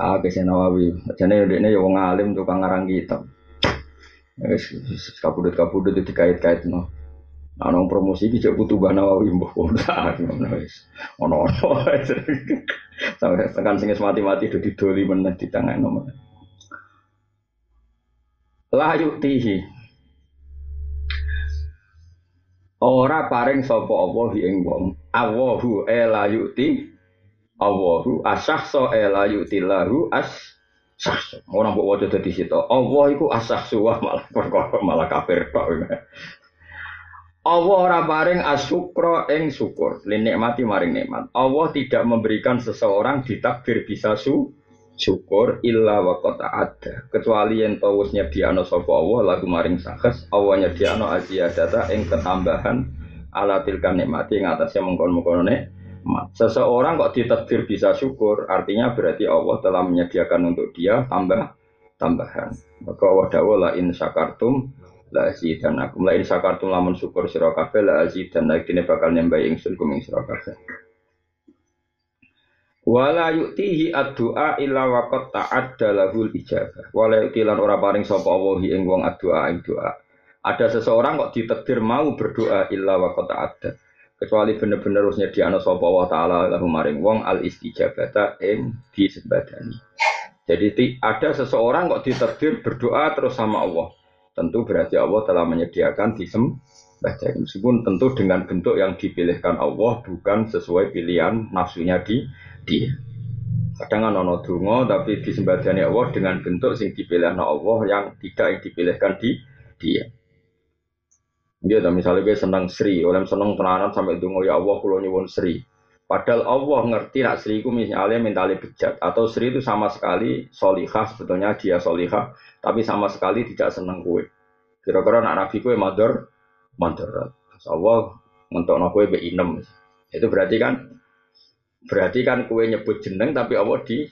Ah, kesen nawawi. Jane ndekne ya wong alim tukang ngarang kitab. Wis kabudut-kabudut dikait-kait no. Nah, promosi iki cek butuh bana wawi mbah kota wis. Ono-ono. Sampai tekan sing mati-mati do didoli meneh di tangan nomor. La yuktihi. Ora paring sapa Allah ing wong. Allahu ela yukti. Allahu asahso ela yukti lahu as sahso. Ora mbok waca dadi situ. Allah iku asahsu malah perkara malah kafir tok. Allah ora paring asyukra ing syukur, linikmati maring nikmat. Allah tidak memberikan seseorang ditakdir bisa su syukur illa wa ada. Kecuali yang tahu nyediano sapa Allah lagu maring sakes, Allah nyediano data ing ketambahan ala tilkan nikmati ing atasnya mengkon-mengkono nikmat. Seseorang kok ditakdir bisa syukur, artinya berarti Allah telah menyediakan untuk dia tambah tambahan. Maka Allah dawuh la in syakartum la dan aku la in sakartum lamun syukur sira kabeh la dan lagi bakal nyembah ingsun kuming sira kabeh. Wala yu'tihi ad-du'a illa waqad ta'adda lahul ijabah. Wala yu'tilan ora paring sapa Allah ing wong ad-du'a ing doa. Ada seseorang kok ditakdir mau berdoa illa waqad ta'adda. Kecuali bener-bener harusnya diana sapa Allah taala lahu maring wong al istijabata ing disembadani. Jadi ada seseorang kok ditakdir berdoa terus sama Allah tentu berarti Allah telah menyediakan disembah meskipun tentu dengan bentuk yang dipilihkan Allah bukan sesuai pilihan nafsunya di dia. Kadang kan ono dungo tapi disembadani Allah dengan bentuk sing dipilih Allah yang tidak yang dipilihkan di dia. Dia misalnya gue senang Sri, oleh senang tenanan sampai dungo ya Allah kulo nyuwun Sri. Padahal Allah ngerti nak Sri itu misalnya mentali bejat atau Sri itu sama sekali solihah sebetulnya dia solihah tapi sama sekali tidak senang kue. Kira-kira nak Nabi kue mador mador. Allah untuk nak kue be inem. Itu berarti kan berarti kan kue nyebut jeneng tapi Allah di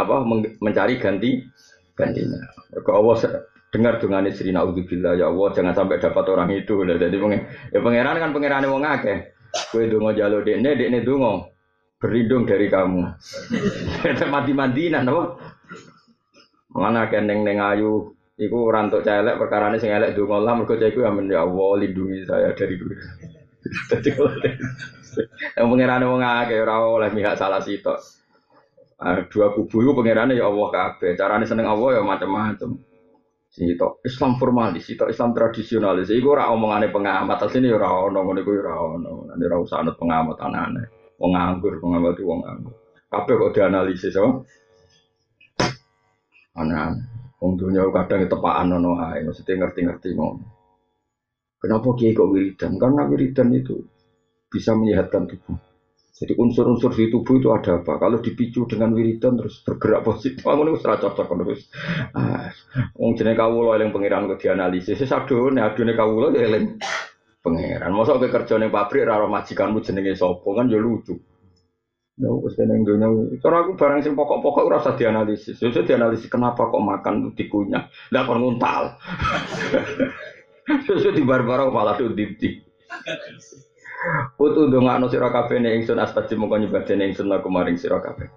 apa mencari ganti gantinya. Kalau Allah dengar dengan istri naudzubillah ya Allah jangan sampai dapat orang itu. Jadi ya pangeran kan pangeran wong akeh. Kue dungo jalo dekne, dekne dungo berlindung dari kamu. Kita mati-matinan, apa? Mana keneng neng ayu, iku rantuk celek perkara ini sing dungo lah, mereka cek amin ya Allah lindungi saya dari dulu. Jadi yang pengiran wong ngake ora oleh mihak salah sitok. dua kubu itu pengirannya ya Allah kabeh. Carane seneng Allah ya macam-macam. Sito Islam formalis, sito Islam tradisionalis. Iku ora omongane pengamat, asline ya ora ono ngono iku ya ora ono. Nek ora usah anut pengamat anane. Wong nganggur, pengamat wong nganggur. Kabeh kok dianalisis oh. Ana wong dunya kadang tepakan ono ae, mesti ngerti-ngerti ngono. Kenapa kiai kok wiridan? Karena wiridan itu bisa menyehatkan tubuh. Jadi unsur-unsur di tubuh itu ada apa? Kalau dipicu dengan wiridan terus bergerak positif, aku nih serah cocok terus. Wong jenenge kawula eling pangeran kok dianalisis. Wis adone adone kawula ya eling pangeran. Mosok ke kerja ning pabrik ora majikanmu jenenge sapa kan ya lucu. Ya wis ning dunya. Cara aku barang sing pokok-pokok ora usah dianalisis. Ya dianalisis kenapa kok makan dikunyah. Lah kon nguntal. Sesuatu di barbar malah tuh dipti. Putu ndongakno sira kabeh ning ingsun astajib mongko nyebadene ingsun aku maring sira kabeh.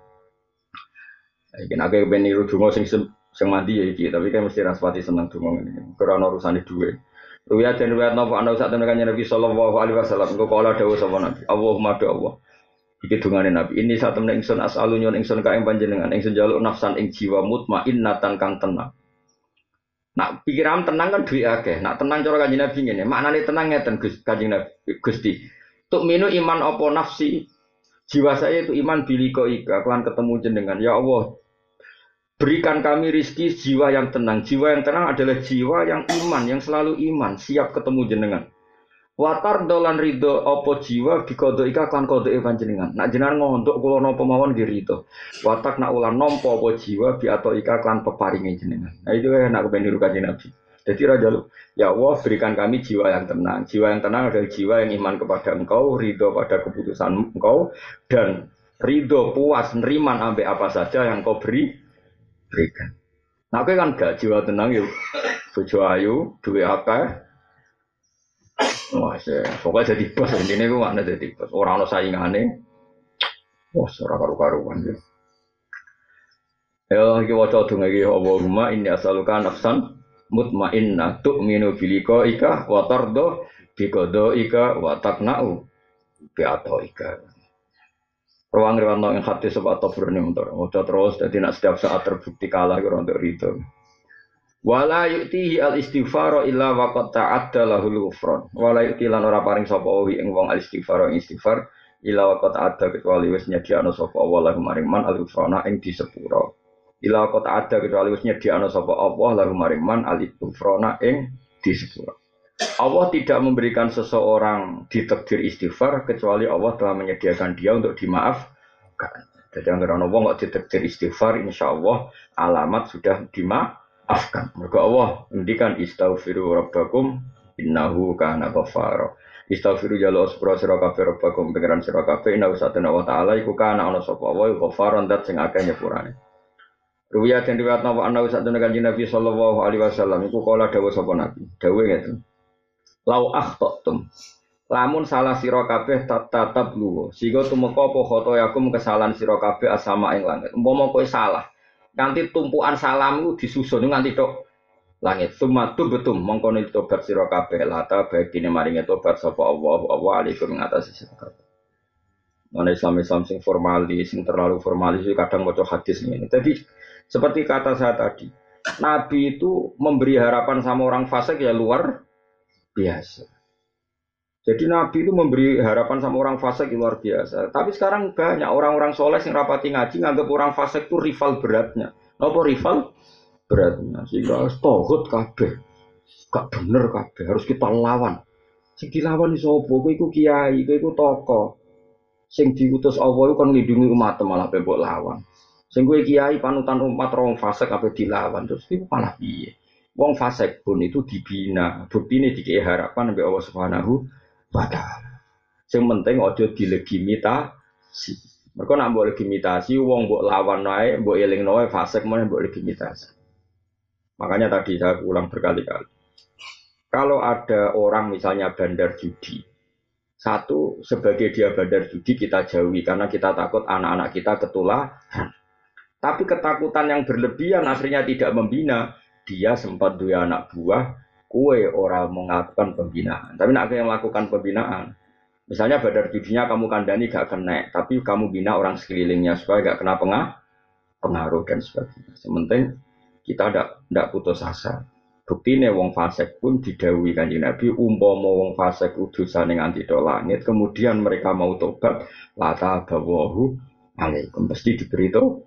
Iki nek aku ben niru donga sing sing mandi ya iki, tapi kan mesti raspati seneng donga ngene. Karena urusane duwe. Ruya dan ruya ana sak temen kanjeng Nabi sallallahu alaihi wasallam engko kala dawuh sapa Nabi. Allahumma do Allah. Iki dungane Nabi. Ini sak temen ingsun asalu nyon ingsun ka ing panjenengan ingsun jaluk nafsan ing jiwa mutmainnatan kang tenang. Nak pikiran tenang kan duit akeh. Nak tenang cara kanjeng Nabi ngene. Maknane tenang ngeten Gus kanjeng Nabi Gusti. Tuk minu iman opo nafsi. Jiwa saya itu iman biliko ika. Kelan ketemu jenengan. Ya Allah. Berikan kami rizki jiwa yang tenang. Jiwa yang tenang adalah jiwa yang iman. Yang selalu iman. Siap ketemu jenengan. Watar dolan ridho opo jiwa bikodo ika klan kodo e panjenengan. Nak jenengan ngontok kulo nopo mawon di ridho. Watak nak ulan nompo opo jiwa bi atau ika klan peparingi jenengan. Nah itu ya nak kanjeng Nabi. Jadi raja lu, ya Allah berikan kami jiwa yang tenang. Jiwa yang tenang adalah jiwa yang iman kepada engkau, ridho pada keputusan engkau, dan ridho puas neriman ambil apa saja yang kau beri, berikan. Nah, kan gak jiwa tenang yuk. Bojo ayu, duit apa? Wah, pokoknya jadi bos. Ini gue mana jadi bos. Orang orang saingannya. Wah, seorang karu-karuan ya. Ya, iki waca donga iki Allahumma inni as'aluka nafsan mutmainnah tu'minu bi liqa'ika wa tardo bi qadaika wa taqna'u bi ataika. Ruang riwanto yang hati sebab tafur ini untuk Waca terus jadi nak setiap saat terbukti kalah kira untuk itu. Wala yu'tihi al istighfar illa wa qad ta'adda lahul ghufran. Wala yu'ti lan ora paring sapa wi ing wong al istighfar ing istighfar illa wa qad ta'adda kecuali wis nyediakno sapa Allah maring man al ghufrana ing disepuro. Ila kota ada kecuali wis nyediakno sapa Allah lalu maring man frona ing di sepura. Allah tidak memberikan seseorang ditakdir istighfar kecuali Allah telah menyediakan dia untuk dimaafkan. Jadi yang karena Allah nggak ditakdir istighfar, insya Allah alamat sudah dimaafkan. Mereka Allah ngendikan istaghfiru rabbakum innahu kana ghafara. Istaghfiru jalo sepura sira kabeh rabbakum pengiran sira kabeh innahu satana wa ta'ala iku kana ana sapa wa dat sing akeh nyepurane. Ruwiyat yang riwayat nawa anna usat dengan kanjeng Nabi sallallahu alaihi wasallam iku kala dawuh sapa Nabi. Dawuh ngeten. Lau akhtatum. Lamun salah sira kabeh tatap luwo. Sehingga tumeka apa khoto yakum kesalahan sira kabeh asama ing langit. Umpama kowe salah, nanti tumpuan salammu disusun nganti tok langit. Sumatu betum mongko tobat sira kabeh lata bagine maringe tobat sapa Allah Allah alaikum ngatasi sira kabeh. Mana Islam Islam sing formalis, sing terlalu formalis kadang maca hadis ini. Jadi seperti kata saya tadi, Nabi itu memberi harapan sama orang fasik ya luar biasa. Jadi Nabi itu memberi harapan sama orang fasik ya luar biasa. Tapi sekarang banyak orang-orang soleh yang rapati ngaji nganggap orang fasik itu rival beratnya. Apa rival beratnya? Sehingga tohut kabeh. Gak bener kabeh, harus kita lawan. Sing dilawan iso apa? Kowe iku kiai, kowe iku tokoh. Sing diutus Allah iku kan nglindungi umat malah bebok lawan. Sing kiai panutan umat rong fasik apa dilawan terus itu malah piye? Wong fasik pun itu dibina, bukti ini dikei harapan sampai Allah Subhanahu wa taala. Sing penting aja dilegitimasi. Mereka nak mbok legitimasi wong mbok lawan wae, mbok eling wae fasik meneh mbok legitimasi. Makanya tadi saya ulang berkali-kali. Kalau ada orang misalnya bandar judi, satu sebagai dia bandar judi kita jauhi karena kita takut anak-anak kita ketularan. Tapi ketakutan yang berlebihan akhirnya tidak membina. Dia sempat dua anak buah, kue orang melakukan pembinaan. Tapi nak yang melakukan pembinaan, misalnya badar judinya kamu kandani gak kena, tapi kamu bina orang sekelilingnya supaya gak kena pengah, pengaruh dan sebagainya. Sementing kita tidak putus asa. Bukti ini wong fasek pun didawi kanjeng Nabi umpama wong fasek udusan yang anti langit kemudian mereka mau tobat lata bawahu alaikum pasti diberitahu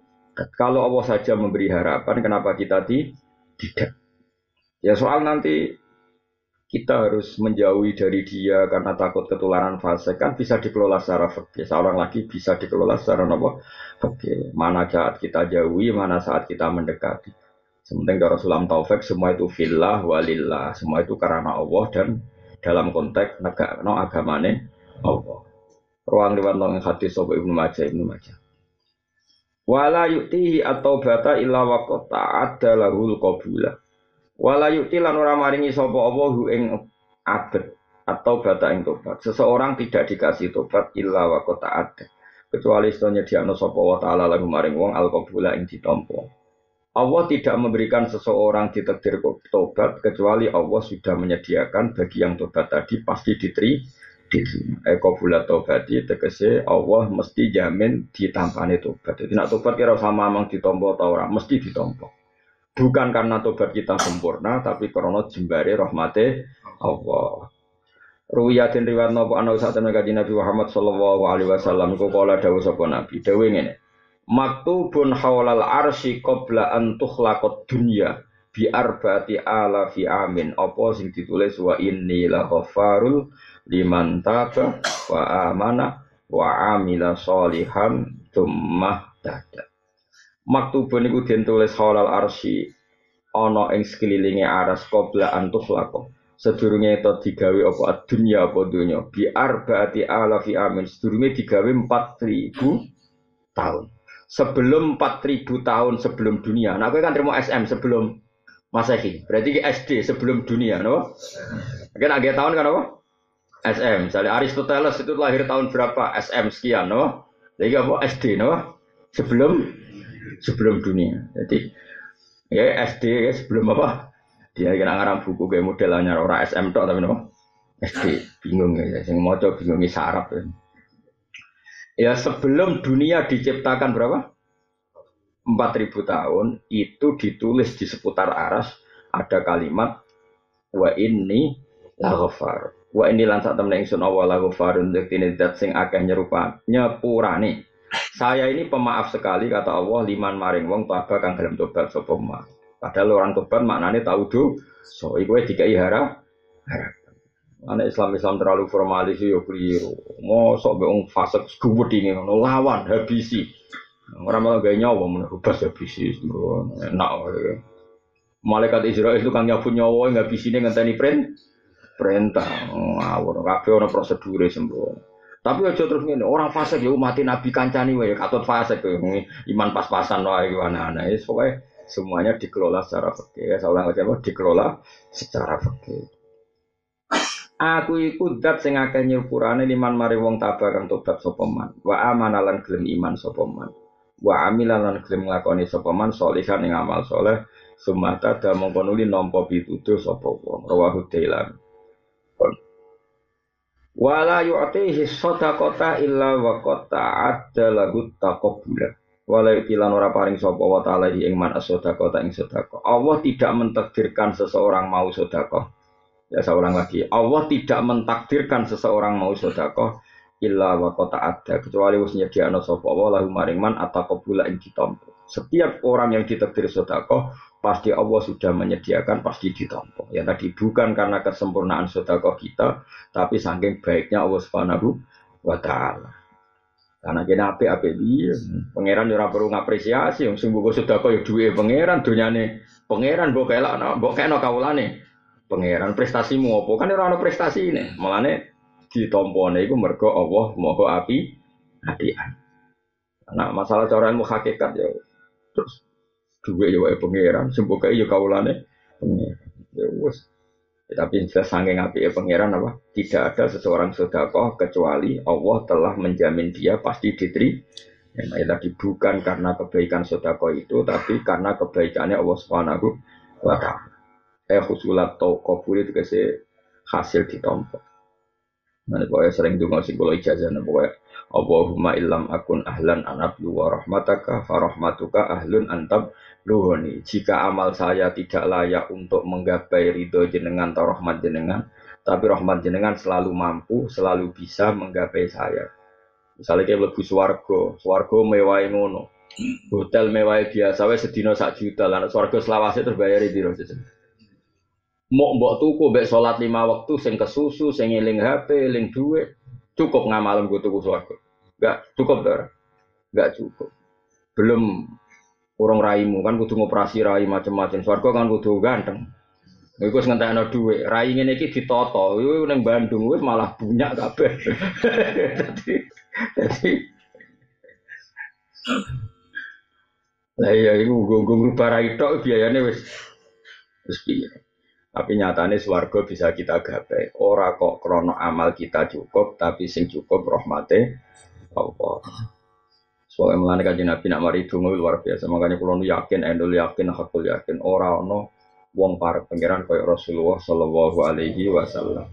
kalau Allah saja memberi harapan, kenapa kita tidak? Ya soal nanti kita harus menjauhi dari dia karena takut ketularan fase kan bisa dikelola secara fakir. Seorang lagi bisa dikelola secara apa? Fakir. Mana saat kita jauhi, mana saat kita mendekati. Sementing kalau sulam taufik semua itu filah walillah, semua itu karena Allah dan dalam konteks negara no agamane Allah. Ruang lewat hati sobat ibnu Majah ibnu Majah. Wala yuktihi atau bata illa wa ada lahul qabula. Wala yukti lan ora maringi sapa apa hu ing abet atau bata ing tobat. Seseorang tidak dikasih tobat illa wa ada. Kecuali setelahnya diano sapa wa ta'ala lagu maring wong al qabula ing ditampa. Allah tidak memberikan seseorang ditakdir tobat kecuali Allah sudah menyediakan bagi yang tobat tadi pasti diterima Eko bulat tobati tegese Allah mesti jamin ditampani tobat. Jadi nak tobat kira sama mang ditompo atau orang mesti ditompo. Bukan karena tobat kita sempurna, tapi karena jembari rahmati Allah. Ruwiyatin riwayat nopo ana usah temen Nabi Muhammad sallallahu alaihi wasallam iku kala dawuh sapa Nabi. Dawuh ngene. Maktubun haulal arsy qabla an tukhlaqad dunya bi arba'ati ala fi amin. Apa sing ditulis wa inni la ghafarul liman taba wa amana wa amila solihan tummah dada. Maktubun iku den tulis halal arsy ana ing sekelilinge aras qabla antuk lako. Sedurunge itu digawe apa dunya apa dunya bi arbaati alafi amin sedurunge digawe 4000 tahun. Sebelum 4000 tahun sebelum dunia. Nah, kowe kan terima SM sebelum Masehi. Berarti SD sebelum dunia, no? Kan agak tahun kan apa? SM. Misalnya Aristoteles itu lahir tahun berapa? SM sekian, no? Jadi apa? SD, no? Sebelum sebelum dunia. Jadi ya SD ya sebelum apa? Dia kira ngarang buku kayak modelnya orang SM tok tapi no? SD bingung ya, sing maca bingung sarap ya. Ya sebelum dunia diciptakan berapa? 4000 tahun itu ditulis di seputar aras ada kalimat wa ini laghfar. Wa ini lan sak temne ingsun Allah laghfarun yektine zat sing akeh nyerupa nyepurane. Saya ini pemaaf sekali kata Allah liman maring wong taba kang gelem tobat sapa Padahal orang tobat maknanya tahu do. So iku wis dikai harap. Anak Islam Islam terlalu formalis yo keliru. Mau sok be wong fasik gubut ini lawan habisi. Orang malah gak nyawa menurut habisi enak. Malaikat Israel itu kan nyabut nyawa nggak bisa nih ngenteni print perintah ngawur kabeh ana prosedure sembrono. Tapi aja terus ngene, orang fasik ya mati nabi kancani wae katut fasik iman pas-pasan wae ana-ana. Wis pokoke semuanya dikelola secara fikih. Ya, saya ulang lagi apa? Dikelola secara fikih. Aku iku dat sing akeh nyepurane liman mari wong tabah kang tobat sapa man. Wa amanalan gelem iman sapa man. Wa amilan gelem nglakoni sapa man salihan ing amal saleh. Sumata da mongko nuli nampa pituduh sapa wong. Rawahu Dailan. Wala yu'tihi sadaqata illa wa qad ta'adda lahu taqabbula. Walau ikilan ora paring sapa wa ta'ala ing man asodako ta ing sodako. Allah tidak mentakdirkan seseorang mau sodako. Ya seorang lagi. Allah tidak mentakdirkan seseorang mau sodako illa wa kota ada kecuali wis nyediakno sapa wa lahu maring man ataqabula ing ditampa. Setiap orang yang ditakdir sodako pasti Allah sudah menyediakan pasti ditampa. Ya tadi bukan karena kesempurnaan sodako kita, tapi saking baiknya Allah Subhanahu wa taala. Karena kena ape ape dia, pangeran ora perlu ngapresiasi, yang sungguh gue sudah kau duwe pangeran, nih pangeran bok elak, bok kena kaulane, pangeran prestasimu apa? Kan ora prestasi ini, malah nih ditompone itu mergo Allah moho api hadiah. Nah masalah cara ilmu hakikat ya terus duwe ya wae pangeran, semboko ya kaulane pangeran. Ya wes Ya, tapi jelas saking api pangeran apa? Tidak ada seseorang sodakoh kecuali Allah telah menjamin dia pasti diteri. Ya, nah, tadi bukan karena kebaikan sodakoh itu, tapi karena kebaikannya Allah Subhanahu wa Ta'ala. Eh khusulat tau kabul itu kasih hasil ditompo. Nah, pokoknya sering dengar sih kalau pokoknya Allahumma illam akun ahlan anablu wa rahmataka farahmatuka ahlun antab luhoni. Jika amal saya tidak layak untuk menggapai ridho jenengan atau rahmat jenengan, tapi rahmat jenengan selalu mampu, selalu bisa menggapai saya. Misalnya kayak lebih swargo, swargo mewah ngono. Hotel mewah biasa, wes sedino sak juta, lah swargo selawase terbayar di. Mau mbok tuku mbek sholat lima waktu, sing kesusu, sing eling HP, eling duit, Cukup nggak malam gue tunggu suaraku. Gak cukup dar. Gak cukup. Belum orang raimu kan kudu ngoperasi rai macam-macam. Suaraku kan kudu ganteng. Iku wis ngentekno dhuwit. Rai ngene iki ditoto. Iku ning Bandung wis malah punya kabeh. Dadi dadi Lah iya iku nggo ngubah rai tok biayane wis wis piye. Tapi nyatanya swarga bisa kita gapai. Ora kok krono amal kita cukup, tapi sing cukup rahmate Allah. Soalnya melani kaji Nabi nak mari dungu luar biasa. Makanya kalau nu yakin, endul yakin, hakul yakin. Ora ono wong para pangeran kaya Rasulullah Shallallahu Alaihi Wasallam.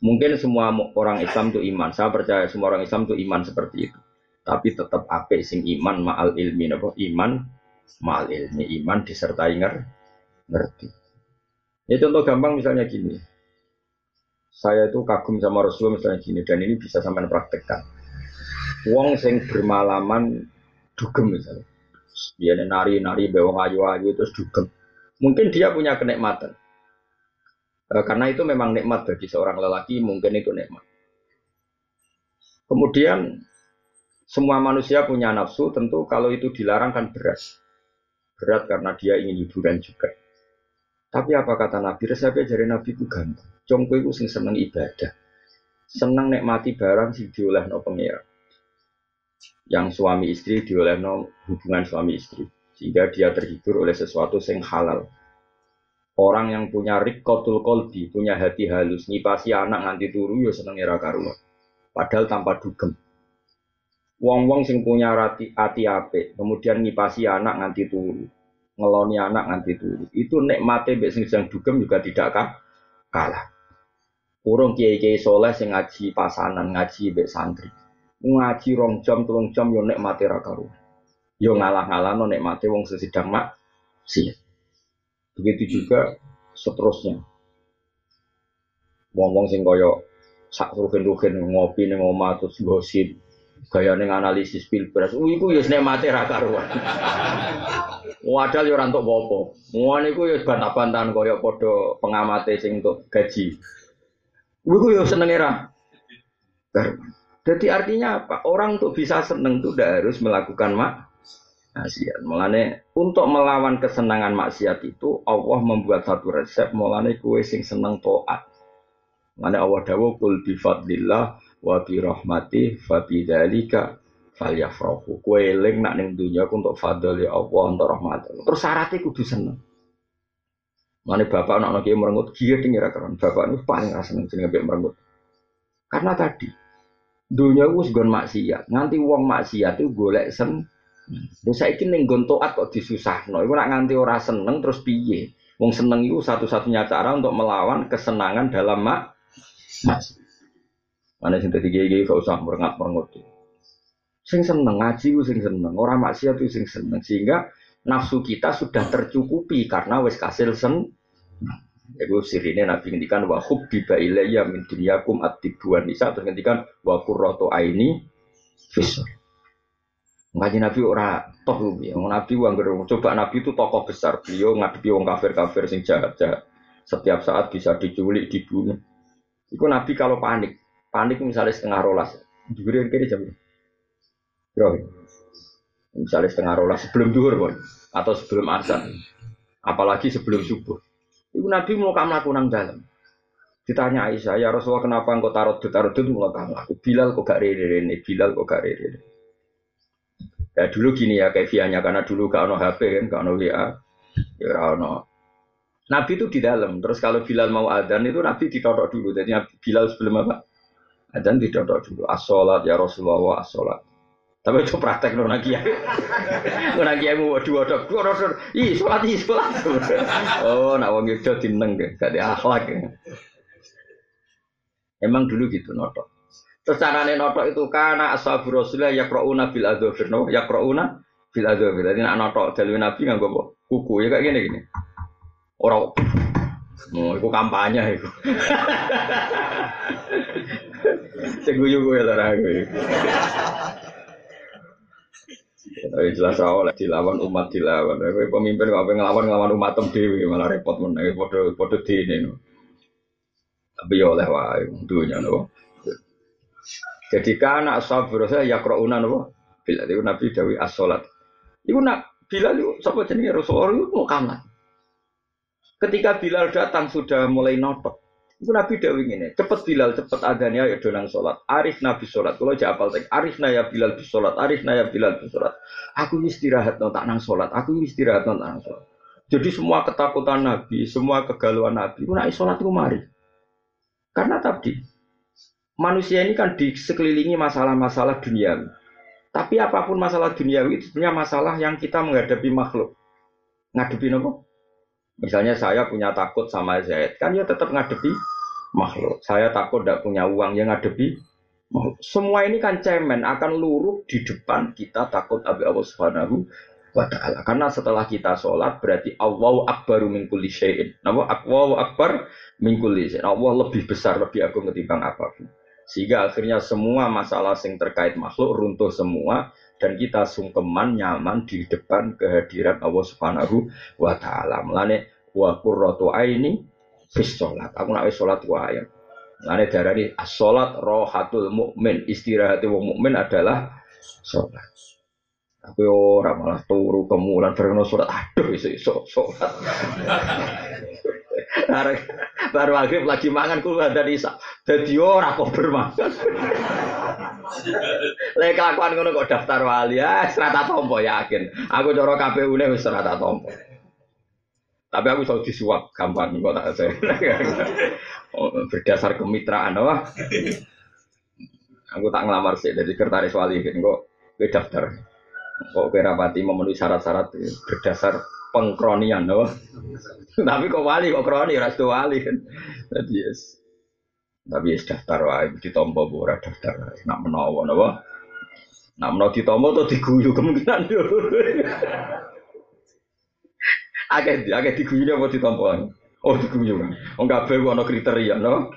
Mungkin semua orang Islam itu iman. Saya percaya semua orang Islam itu iman seperti itu. Tapi tetap ape sing iman ma'al ilmi. Apa? Iman ma'al ilmi. Iman disertai ngerti. Ya contoh gampang misalnya gini. Saya itu kagum sama Rasulullah misalnya gini dan ini bisa sampai praktekkan. Wong sing bermalaman dugem misalnya. Dia nari-nari bewong ayu-ayu terus dugem. Mungkin dia punya kenikmatan. E, karena itu memang nikmat bagi seorang lelaki, mungkin itu nikmat. Kemudian semua manusia punya nafsu, tentu kalau itu dilarang kan berat. Berat karena dia ingin hiburan juga. Tapi apa kata Nabi? Resepnya dari Nabi itu gampang. Congko itu sing seneng ibadah. Seneng nikmati barang sing no pengira. Yang suami istri no hubungan suami istri. Sehingga dia terhibur oleh sesuatu sing halal. Orang yang punya rikotul kolbi, punya hati halus, ngipasi anak nganti turu, ya seneng era karuan. Padahal tanpa dugem. Wong-wong sing punya hati ape, kemudian ngipasi anak nganti turu ngeloni anak nganti turu. Itu nikmate mbek sing sedang dugem juga tidak kalah. Urung kiai-kiai soleh sing ngaji pasanan, ngaji mbek santri. Ngaji rong jam, telung jam yo nikmate ra karuan. Yo ngalah-ngalahno nikmate wong sesidang mak sih. Begitu juga seterusnya. Wong-wong sing kaya sak rugen-rugen ngopi ning omah terus gosip gaya analisis pilpres, uh, iku ya mati ra karuan. Wadal yo ora entuk apa-apa. Ngono iku ya bantah-bantahan kaya padha pengamate sing untuk gaji. Iku yo senenge ra. Jadi artinya apa? Orang untuk bisa seneng itu tidak harus melakukan maksiat. Mulane untuk melawan kesenangan maksiat itu Allah membuat satu resep. Mulane kue sing seneng toat. Mulane Allah dawuh kul bi fadlillah wa bi rahmati fa bidzalika falyafrahu. Kowe eling nak ning dunya untuk fadl ya Allah untuk rahmat. Terus syaratnya kudu seneng. Mane bapak anak anak merengut dia tinggi keren. Bapak ini paling rasa seneng jenenge merengut. Karena tadi dunia itu segon maksiat. Nganti uang maksiat itu golek sen. Terus saya ning nggon taat kok disusahno. Iku nak nganti ora seneng terus piye? Wong seneng itu satu-satunya cara untuk melawan kesenangan dalam mak. Mana sing dadi kiai gak usah merengat-merengut. Sing seneng ngaji ku sing seneng, orang maksiat itu sing seneng sehingga nafsu kita sudah tercukupi karena wis kasil sen. Iku sirine Nabi ngendikan wa hubbiba ilayya min dunyakum at-tibuan nisa terus ngendikan wa qurratu aini fisur. Ngaji Nabi ora toh ya. Nabi wong coba Nabi itu tokoh besar. Beliau ngadepi wong kafir-kafir sing jahat-jahat. Setiap saat bisa diculik, dibunuh. Iku Nabi kalau panik, panik misalnya setengah rolas duhur kiri jam Bro, misalnya setengah rolas sebelum duhur pun atau sebelum azan. Apalagi sebelum subuh. Ibu Nabi mau kamu lakukan dalam. Ditanya Aisyah ya Rasulullah kenapa engkau taruh taruh itu mau kamu aku Bilal kok gak rere ini Bilal kok gak rere ya dulu gini ya kefianya. Karena dulu gak ono HP kan gak ono WA ya Nabi itu di dalam. Terus kalau Bilal mau adzan itu Nabi ditodok dulu. Jadi Bilal sebelum apa? Tidak ada dulu. Asolat ya Rasulullah asolat. Tapi itu praktek nona kiai. Nona kiai mau dua dok dua dok. Ih sholat ih sholat. Oh nak wong itu tineng ke, gak ada akhlak. Emang dulu gitu notok. Secara notok itu karena asal Rasulullah ya krouna bil adofir no ya krouna bil adofir. Jadi nak notok dari nabi nggak gue kuku ya kayak gini gini. Orang mau oh, kampanye itu. Seguyu gue lah gue. Tapi jelas awal dilawan umat dilawan. Gue pemimpin kok ngelawan ngelawan umat tem malah repot meneh podo podo dini no. Tapi ya oleh wae dunya no. Jadi karena ashabur saya ya krouna no. Bila itu Nabi Dawi as-salat. Iku nak bila itu sapa jenenge Rasulullah itu mau kamar. Ketika Bilal datang sudah mulai notok. Itu Nabi Dawi ini, cepet Bilal, cepet adanya ya donang sholat. Arif Nabi sholat, kalau jawab apal Arif Naya Bilal di sholat, Arif Naya Bilal di sholat. Aku istirahat tak nang sholat, aku istirahat tak nang sholat. Jadi semua ketakutan Nabi, semua kegalauan Nabi, itu naik sholat itu mari. Karena tadi, manusia ini kan di sekelilingi masalah-masalah duniawi. Tapi apa pun masalah duniawi itu sebenarnya masalah yang kita menghadapi makhluk. Ngadepi nopo? Misalnya saya punya takut sama Zaid, kan ya tetap ngadepi makhluk. Saya takut tidak punya uang yang ngadepi makhluk. Semua ini kan cemen akan luruh di depan kita takut Abi Allah Subhanahu wa taala. Karena setelah kita sholat berarti Allahu akbaru min kulli syai'in. Napa Allahu akbar min kulli syai'in. Allah lebih besar, lebih agung ketimbang apa pun. Sehingga akhirnya semua masalah yang terkait makhluk runtuh semua dan kita sungkeman nyaman di depan kehadiran Allah Subhanahu wa taala. Mulane wa qurratu aini bis salat. Aku nak wis salat wae. Mulane darani as-salat rohatul mukmin. Istirahat wong mukmin adalah salat. Aku ora malah turu kemulan bareng surat aduh iso sholat. Baru maghrib lagi mangan kulo ada di sak. Dadi ora kok bermakan. Lek kelakuan ngono kok daftar wali ya serata tompo yakin. Aku cara KPU ne wis serata tompo. Tapi aku selalu disuap gampang kok tak saya. Berdasar kemitraan apa? Aku tak ngelamar sih dari sekretaris wali kok daftar kok kerapati memenuhi syarat-syarat berdasar pengkronian no? tapi kok wali kok kroni? Ras wali kan? Jadi yes. Tapi yes daftar wae ditompo ora daftar nak menawa napa nak menawa ditompo to diguyu kemungkinan yo akeh akeh diguyu apa ditompo? Oh diguyu oh kabeh ana kriteria no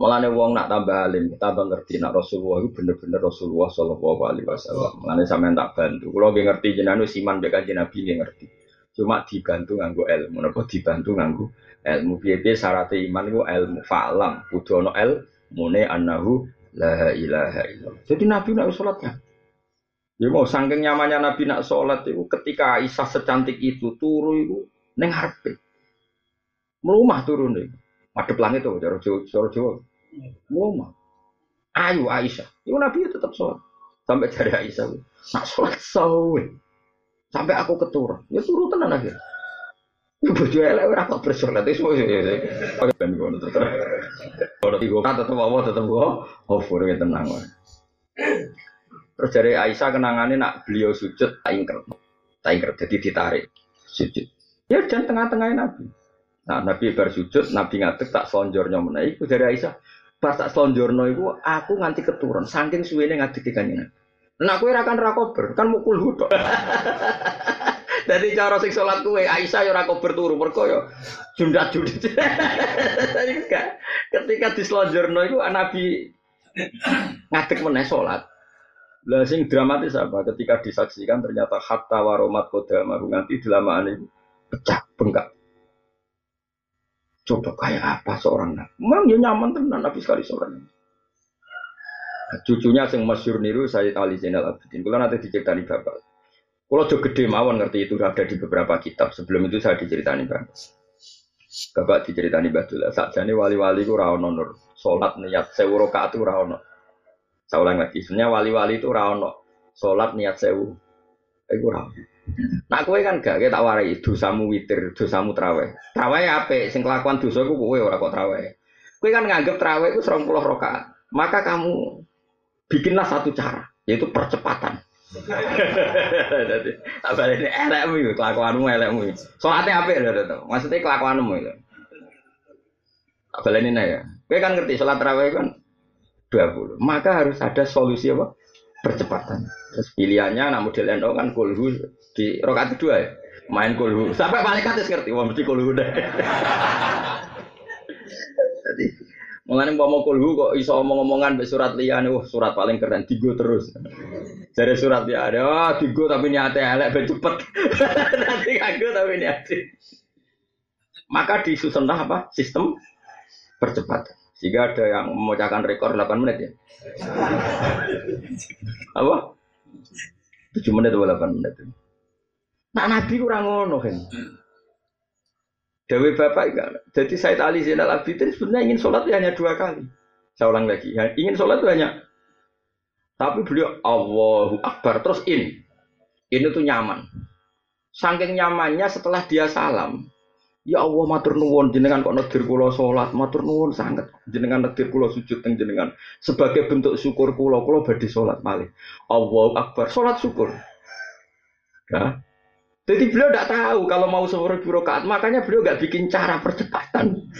Mulane wong nak tambah alim, tambah ngerti nak Rasulullah itu bener-bener Rasulullah Shallallahu Alaihi Wasallam. Mulane sampean tak bantu. Kalau nggak ngerti jenengan siman mbek kanjeng Nabi ngerti. Cuma dibantu nganggo ilmu. Napa dibantu nganggo ilmu. Piye-piye syarat iman itu ilmu fa'lam. Kudu ana ilmune annahu la ilaha illallah. Jadi Nabi nak sholat kan? Ya mau sangking nyamannya Nabi nak sholat itu ketika Aisyah secantik itu turu itu neng harpe. Melumah turun deh. Madep langit tuh, cara Jawa. Ngomong. Ayo Aisyah. Itu Nabi tetap sholat. Sampai cari Aisyah. Nak sholat sawe. Sampai aku keturun. Ya turu tenan aja. Ibu bojo elek ora kok bersolat itu semua ya. Ben ngono tetep. Ora kan tetep apa tetep kok over ya tenang wae. Terus dari Aisyah kenangannya nak beliau sujud tak ingker. Tak ingker jadi ditarik sujud. Ya dan tengah-tengahnya Nabi. Nah, Nabi bersujud, Nabi ngatek tak selonjornya menaik. Dari Aisyah, Pas tak selonjorno iku aku nganti keturun saking suwene ngadeki kanjeng. Nah kowe ra kan ra kober, kan mukul hudok. Jadi cara sing salat kowe Aisyah ya ora kober turu mergo ya jundat jundat. Ketika diselonjorno iku Nabi ngadek meneh salat. Lah sing dramatis apa? Ketika disaksikan ternyata hatta waromat kodama nganti delamaan itu pecah bengkak. Coba kayak apa seorang nabi? Memang ya nyaman tenan nabi sekali seorang nabi. Nah, cucunya yang masyur niru Sayyid Ali Zainal Abidin. Kalau nanti diceritani bapak. Kalau jauh gede mawon ngerti itu ada di beberapa kitab. Sebelum itu saya diceritani bapak. Bapak diceritani Badul. Saat ini wali-wali itu rawon nur. Sholat niat sewu rokaat itu rawon. Saya ulang lagi. Sebenarnya wali-wali itu rawon. Sholat niat sewu. Itu rawon. Nak kowe kan gak tak warai dosamu witir, dosamu traweh. Traweh apa? Sing kelakuan dosa ku kowe ora kok traweh. Kowe kan nganggep traweh itu 20 rakaat. Maka kamu bikinlah satu cara, yaitu percepatan. Jadi, apa ini elekmu itu, kelakuanmu elekmu itu. Soalnya apa ya, maksudnya kelakuanmu itu. Apa ini ya? Kowe kan ngerti sholat tarawih kan 20. Maka harus ada solusi apa? Percepatan. Terus pilihannya, nah model NO kan kulhu di rokat kedua ya? Main kulhu sampai malaikat ya ngerti wah mesti kulhu deh. Jadi mengenai mau kulhu kok iso omong-omongan be surat lian wah surat paling keren tigo terus. Dari surat dia ada oh, tigo tapi niatnya elek be cepet. Nanti kagak tapi niatnya maka disusun apa? Sistem percepatan sehingga ada yang memecahkan rekor 8 menit ya. Apa? 7 menit atau 8 menit Nak Nabi kurang ngono kan. Dewi Bapak enggak. Jadi Said Ali Zainal Abidin sebenarnya ingin sholat hanya dua kali. Saya ulang lagi. Ingin sholat hanya. Tapi beliau Allahu Akbar terus in. Ini tuh nyaman. Saking nyamannya setelah dia salam. Ya Allah matur nuwun jenengan kok nedir kula salat, matur nuwun sangat jenengan nedir kula sujud teng jenengan. Sebagai bentuk syukur kula, kula badhe salat malih. Allahu Akbar, salat syukur. Ya, jadi beliau tidak tahu kalau mau seluruh birokrat, makanya beliau nggak bikin cara percepatan.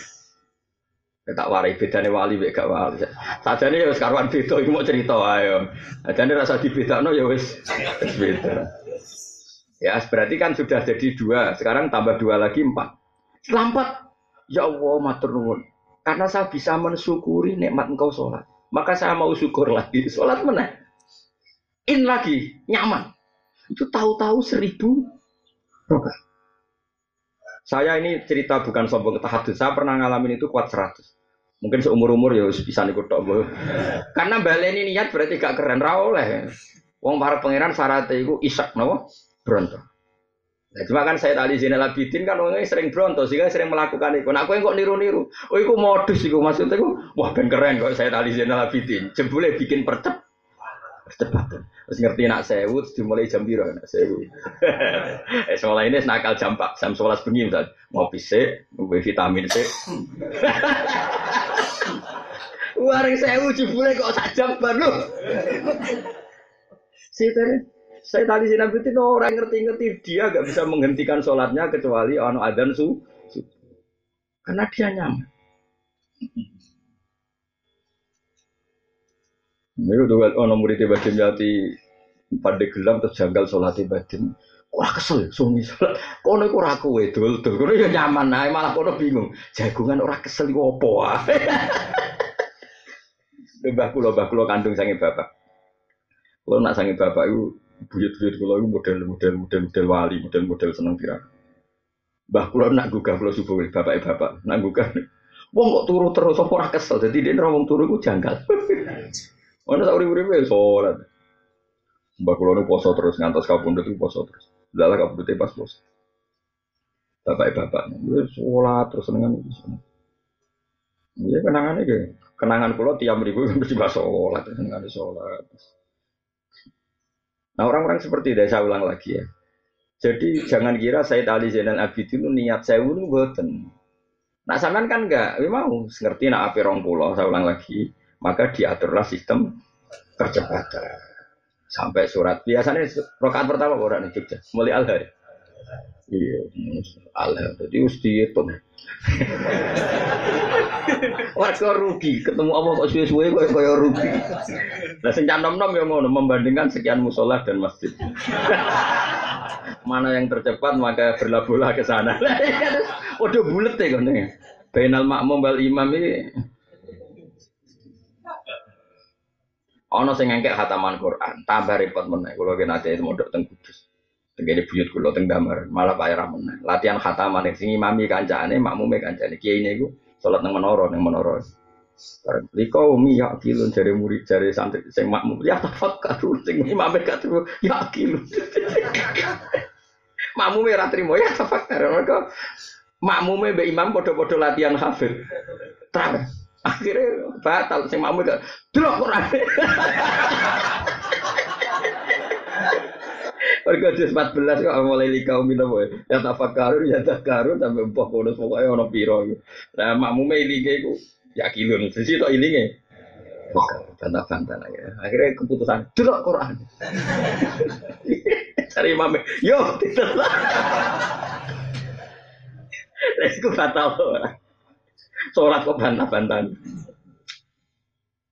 Ya, tak warai bedanya wali gak wali. Nih ya sekarang beda, ini mau cerita ayo. Saja nih rasa dibeda no ya wes beda. Ya berarti kan sudah jadi dua, sekarang tambah dua lagi empat. Setelah empat, ya Allah matur nuwun. Karena saya bisa mensyukuri nikmat engkau sholat, maka saya mau syukur lagi. Sholat mana? In lagi, nyaman. Itu tahu-tahu seribu saya ini cerita bukan sombong tahadus. Saya pernah ngalamin itu kuat 100. Mungkin seumur umur ya bisa nih tok Karena baleni niat berarti gak keren ra oleh. Wong para pangeran syaratnya itu isak napa? Bronto. Nah, cuma kan saya tadi Zainal Abidin kan orangnya sering bronto sehingga sering melakukan itu. Nah, aku yang kok niru-niru. Oh, itu modus itu maksudnya itu. Wah, ben keren kok saya tadi Zainal Abidin. Jebule bikin percep percepatan. Terus ngerti nak sewu, dimulai jam biru nak sewu. eh, sekolah ini nakal jam pak, jam sebelas bengi misal. Mau pisik, mau vitamin C. Waring sewu jebule kok sak jam baru. Sih saya tadi sih nabi itu orang ngerti-ngerti dia gak bisa menghentikan sholatnya kecuali ono adzan su, su. karena dia nyaman. Ini udah ono murid batin jati pada gelam terus janggal sholat batin. Wah kesel, suami sholat. Kono iku ora kowe dul dul. Kono ya nyaman nah, malah kono bingung. Jagungan ora kesel iku opo wae. Mbah kula, mbah kula kandung sange bapak. Kalau nak sange bapak itu buyut-buyut kula iku model-model model-model wali, model-model seneng pirang. Mbah kula nak gugah kula subuh bapak bapak nak gugah. Wong kok turu terus apa ora kesel. Dadi dia wong turu iku janggal. Ono sak urip-uripe salat. Mbah kula nu poso terus ngantos kapundhut itu poso terus. Lala kapundhute pas poso. Bapak bapak, wis sholat terus senengan itu. Iya kenangannya gitu. Kenangan kula tiap mriku mesti bahas sholat, senengan sholat. Nah orang-orang seperti itu saya ulang lagi ya. Jadi jangan kira saya tali Zainal Abidin itu niat saya itu buatan. Nah sampean kan enggak, mau ngerti nak api rong pulau, saya ulang lagi, maka diaturlah sistem percepatan. Sampai surat biasanya rokaat pertama orang nih Jogja? Mulai al iya al jadi harus dihitung. Warga rugi. Ketemu apa kok suwe-suwe kok kaya rugi. Nah sing nom nom ya ngono membandingkan sekian musola dan masjid. Mana yang tercepat maka berlabuhlah ke sana. Waduh bulet ya kan Bainal makmum bal imam ini Ono sing ngengkek hataman Quran, tambah repot meneh. Kulo ki nate mondok teng Kudus. Tenggene buyut kulo teng Damar, malah bayar meneh. Latihan hataman sing imami kancane, makmume kancane. Kiai niku salat nang menara, nang menara. Liko umi ya kilun jare murid jare santri sing makmum ya tafakkaru sing imame gak turu ya kilun. makmume ra trimo ya tafakkaru mergo makmume mbek imam padha-padha latihan hafid. Terus Akhirnya batal sing makmum gak delok Quran. Mereka juz 14 kok mulai likau minum ya tafakkarun ya takarun sampai mbah kono pokoke ana pira. Lah makmume iku ya kilun. Sisi tok ilinge. Bantah-bantah lagi. Akhirnya keputusan delok Quran. Cari mame, yo tidak. Resku batal. Sholat kok bantah-bantahan.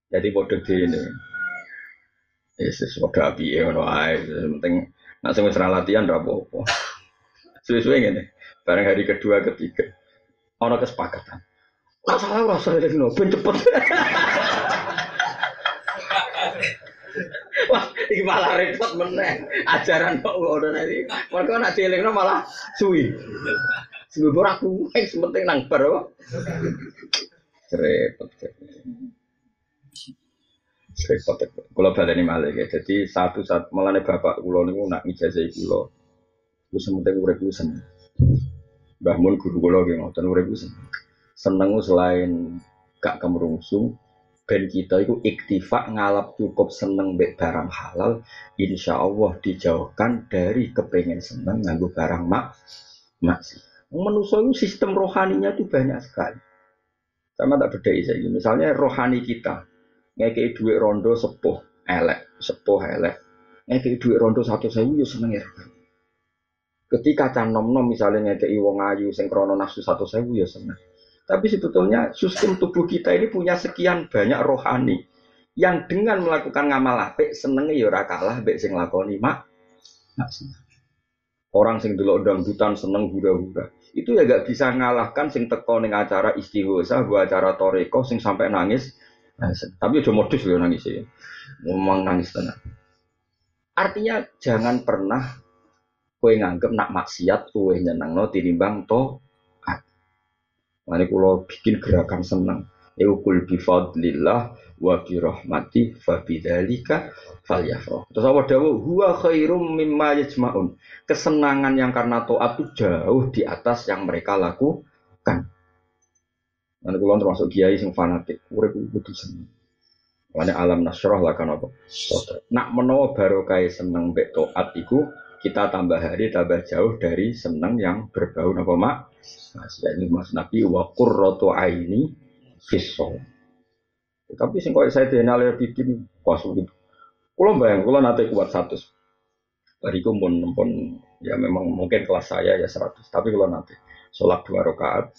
Jadi bodoh di ini. Yesus bodoh api ya, ono ae. Penting nak sing latihan ora apa-apa. Suwe-suwe ngene. Bareng hari kedua ketiga ono kesepakatan. Ora salah ora salah lagi ben cepet. Wah, iki malah repot meneh. Ajaran kok ngono tadi. Mergo nak dielingno malah suwi. Sebelum aku yang sementing nang bar apa? Repot. Repot. Kalau baleni malah ya. Jadi satu saat malah bapak kulo niku nak ijazah kulo. Ku sementing urip ku seneng. Mbah guru kulo ki ngoten urip ku seneng. Seneng selain gak kemrungsung, ben kita itu iktifak ngalap cukup seneng mbek barang halal insya Allah dijauhkan dari kepengen seneng nganggo barang mak maksiat Manusia itu sistem rohaninya itu banyak sekali. Sama tak beda saya. Misalnya rohani kita, ngekei duit rondo sepuh elek, sepuh elek. Ngekei duit rondo satu sewu ya seneng ya. Ketika can nom nom misalnya ngekei wong ayu sing krono nafsu satu sewu ya seneng. Tapi sebetulnya sistem tubuh kita ini punya sekian banyak rohani yang dengan melakukan ngamal apik senengnya ya ora kalah mbek sing lakoni mak. Orang sing delok dangdutan seneng hura-hura itu ya gak bisa ngalahkan sing teko ning acara istighosa, gua acara toreko sing sampai nangis. Tapi udah modus loh nangis ya. Ngomong nangis tenang. Artinya jangan pernah kue nganggep nak maksiat kue nyenang no tinimbang to. Mane kulo bikin gerakan seneng. Eukul bifadlillah wa bi rahmati fa bidzalika falyafrah. Terus apa dawuh huwa khairum mimma yajmaun. Kesenangan yang karena taat itu jauh di atas yang mereka lakukan. Nanti kalau termasuk kiai sing fanatik, urip kudu seneng. Wane alam nasroh lah kan apa? Nak menawa barokah seneng mbek taat iku kita tambah hari tambah jauh dari seneng yang berbau apa mak? Nah, ini mas Nabi wa qurratu aini fisol. Tapi sing koyo saya dene alir bikin pas. Kulo bayang, kulo nate kuat satu. Bariku pun pun ya memang mungkin kelas saya ya 100, tapi kalau nanti sholat dua rakaat,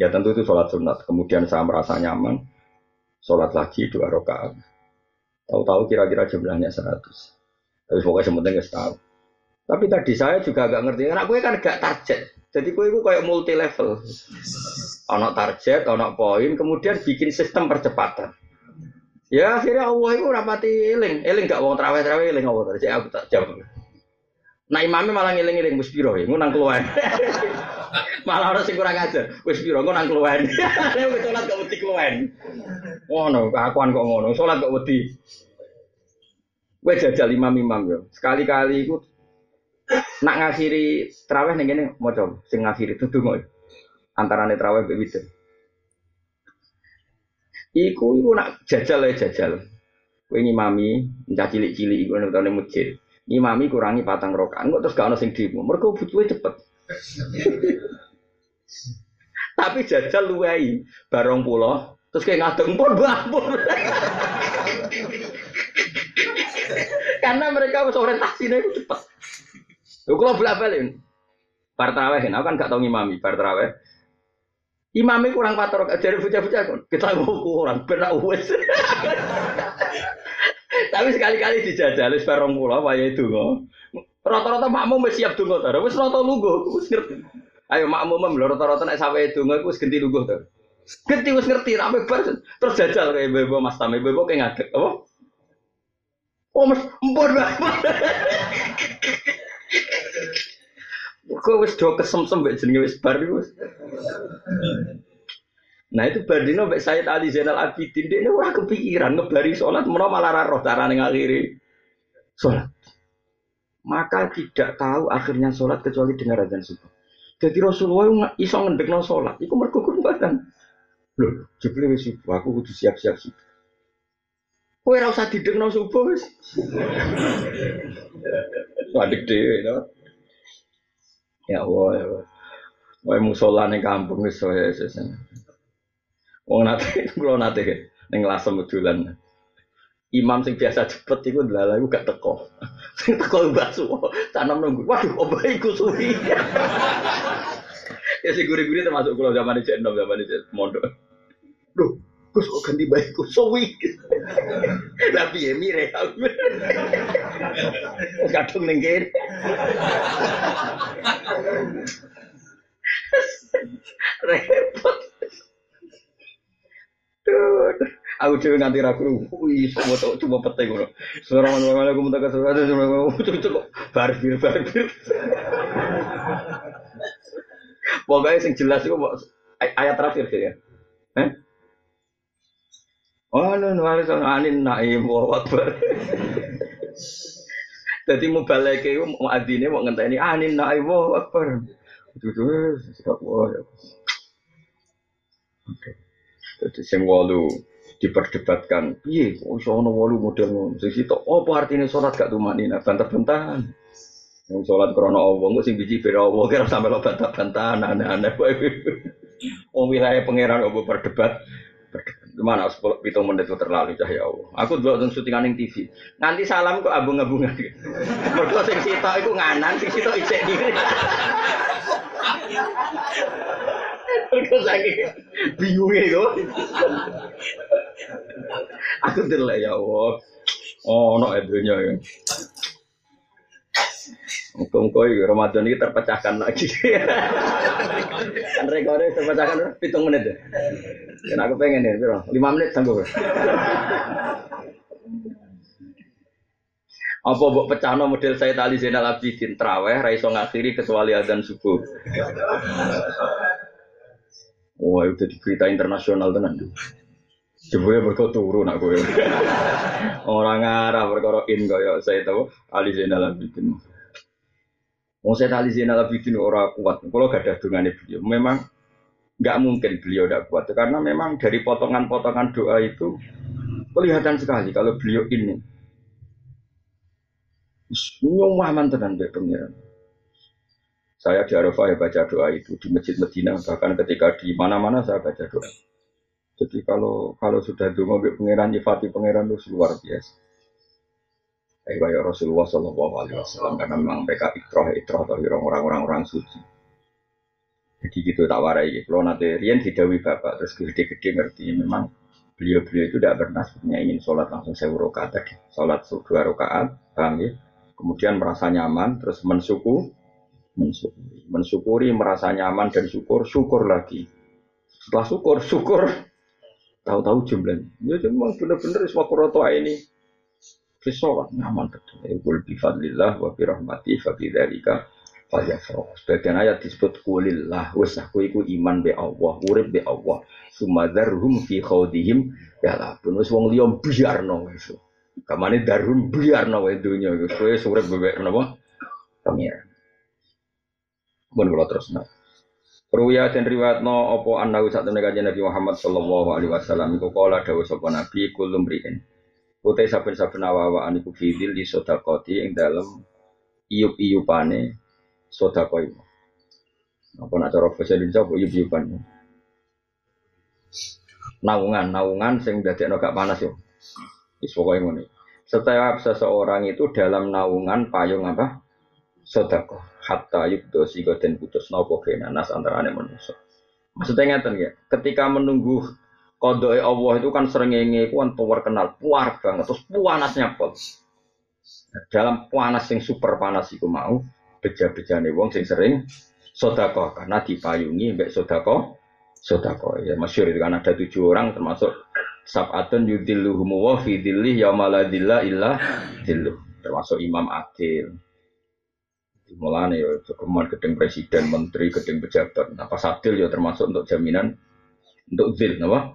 ya tentu itu sholat sunat. Kemudian saya merasa nyaman, sholat lagi dua rakaat. Tahu-tahu kira-kira jumlahnya 100. Tapi pokoknya sementing tahu. Tapi tadi saya juga agak ngerti, karena gue kan gak target. Jadi gue itu kayak multi level. Ono target, ono poin, kemudian bikin sistem percepatan. Ya akhirnya Allah itu rapati eling, eling gak wong traweh traweh eling Allah terus aku tak jawab. Nah imamnya malah ngiling ngiling wis piro ya, nang keluar. malah orang sing kurang ajar, wis piro nang keluar. Nek wis salat gak wedi keluar. Ngono, akuan kok ngono, salat gak wedi. Gue jajal imam-imam yo. Sekali-kali ikut nak ngakhiri traweh ning kene maca sing ngakhiri dudu kok. Antarane traweh mbek witir. Iku iku nak jajal ya jajal. Kowe ngimami, entah cilik-cilik iku nang tane masjid. Ngimami kurangi patang rokaat, kok terus gak ono sing demo. Mergo butuhe cepet. Tapi jajal luwei barong pulau, terus kayak ngadeng pun pun. Karena mereka orientasinya itu cepat. Lho kula bolak-balik. Bar tarawih, aku kan gak tau ngimami bar tarawih. Imamnya kurang pator dari bocah-bocah kan. Kita kurang berak wes. Tapi sekali-kali dijajal wis barong kula waya itu kok. Rata-rata makmum wis siap donga ta. Wis rata lungguh, wis ngerti. Ayo makmum lho rata-rata nek sampe donga iku wis genti lungguh ta. Genti wis ngerti rame bar terus jajal kayak bebo Mas Tame bebo kayak ngadeg apa? Oh mas empor Kok wis do kesemsem mbek jenenge wis bar iku. Nah itu Bardino mbek Sayyid Ali Zainal Abidin dia ora kepikiran ngebari sholat menawa malah ra roh carane ngakhiri sholat. Maka tidak tahu akhirnya sholat kecuali dengar azan subuh. Jadi Rasulullah iso ngendekno sholat, iku mergo kurbatan. Loh, jebule wis subuh, aku kudu siap-siap subuh. Kowe ora usah didengno subuh wis. Wadek dhewe, no? Ya Allah, ya Allah. Wae musola ning kampung wis wae wis. Wong nate kula nate ning lasem medulan. Imam sing biasa cepet iku lha iku gak teko. Sing teko Mbah Suwo, tanam nunggu. Waduh, opo iku suwi. ya sing guri-guri termasuk kula zaman iki enom zaman iki mondok. Duh, Gus kok ganti bayiku suwi. Lah piye mire. Kadung ning kene. Repot. Aku cewek nganti pete gue. Aku minta kasih ada seorang mana itu itu kok barbir barbir. Pokoknya sing jelas itu ayat terakhir sih ya. Eh? Oh, wali sang anin naim wa. Jadi mau balik ke mau adine mau ngenteni anin naim wa akbar. Tuh sikap ya. Oke. Jadi sing walu diperdebatkan, iya, kok iso walu model ngono. Sing sitok, apa artinya sholat gak tumanina? Bantah-bantahan. Yang sholat krono Allah, nggak sing biji beda Allah, kira sampai lo bantah-bantahan, aneh-aneh. Om wilayah pangeran Allah berdebat, Gimana sepuluh pitung menit itu terlalu cahaya Allah. Aku dulu nonton syutingan yang TV. Nanti salam kok abung-abungan. Mereka sing sitok itu nganan, sing sitok icek diri. Mereka saking bingungnya kok. Aku delek ya Allah. Oh, no edunya ya. Muka-muka Ramadan ini terpecahkan lagi. kan rekornya terpecahkan hitung menit ya. Dan aku pengen ya, biro. Lima menit sanggup. Apa buat pecahno model saya tali Zainal Abidin traweh raiso ngakhiri kecuali adzan subuh. Wah, itu di berita internasional tenan. Jebule mergo turu nak kowe. Ora ngarah perkara in kaya saya tahu Ali Zainal Abidin. Wong saya Ali Zainal Abidin ora kuat. Kalau gak ada dungane beliau, memang nggak mungkin beliau tidak kuat karena memang dari potongan-potongan doa itu kelihatan sekali kalau beliau ini nyumah mantenan be pengiran. Saya di Arafah ya baca doa itu di masjid Medina bahkan ketika di mana-mana saya baca doa. Jadi kalau kalau sudah dungo be pangeran nyifati pangeran itu luar biasa. Kayak Rasulullah Shallallahu Alaihi Wasallam karena memang mereka ikroh ikroh atau orang-orang orang suci. Jadi gitu tak warai gitu. Kalau nanti Rian didawi bapak terus gede-gede ngerti memang beliau-beliau itu tidak pernah sebenarnya ingin sholat langsung saya rakaat tadi. Sholat dua rakaat, paham ya? Kemudian merasa nyaman, terus mensyukur, mensyukuri, mensyukuri merasa nyaman dan syukur, syukur lagi. Setelah syukur, syukur Tahu-tahu jumlahnya. Ya cuma benar-benar semua kuroto ini. Kesolat nyaman betul. Iqul bifadlillah wa birahmati fa bidzalika falyafrah. Sebagian ayat disebut kulillah wis aku iku iman be Allah, urip be Allah. Sumadarhum fi khawdihim ya lah pun wis wong liya biarno wis. Kamane darhum biarno wae dunya wis kowe urip bebek napa? Pangeran. Mun kula terus nah. Ruya dan riwayat no opo anda temen kajian Nabi Muhammad Sallallahu Alaihi Wasallam iku kala dawa sapa Nabi kulum riin. Utai saben-saben awa-awaan iku fidil di sodakoti yang dalam iup-iupane sodakoi. Apa nak cara bahasa Indonesia apa iup-iupan? Naungan, naungan sing dadekno gak panas yo. Wis pokoke ngene. Setiap seseorang itu dalam naungan payung apa? Sodako hatta yukdo sigo dan putus nopo nas antara ane manusia. Maksudnya ngeten ya, ketika menunggu kodoi Allah itu kan sering nge kan power kenal puar banget terus panasnya pol. Dalam panas yang super panas itu mau beja-bejane wong sing sering sodako karena dipayungi mbek sodako sodako ya masyur itu kan ada tujuh orang termasuk sabatun yudilluhumu wa fi dillih yaumaladillah illa termasuk Imam Adil Mulane ya cukuman gedeng presiden, menteri, gedeng pejabat. Nah pas adil ya termasuk untuk jaminan untuk zil, napa?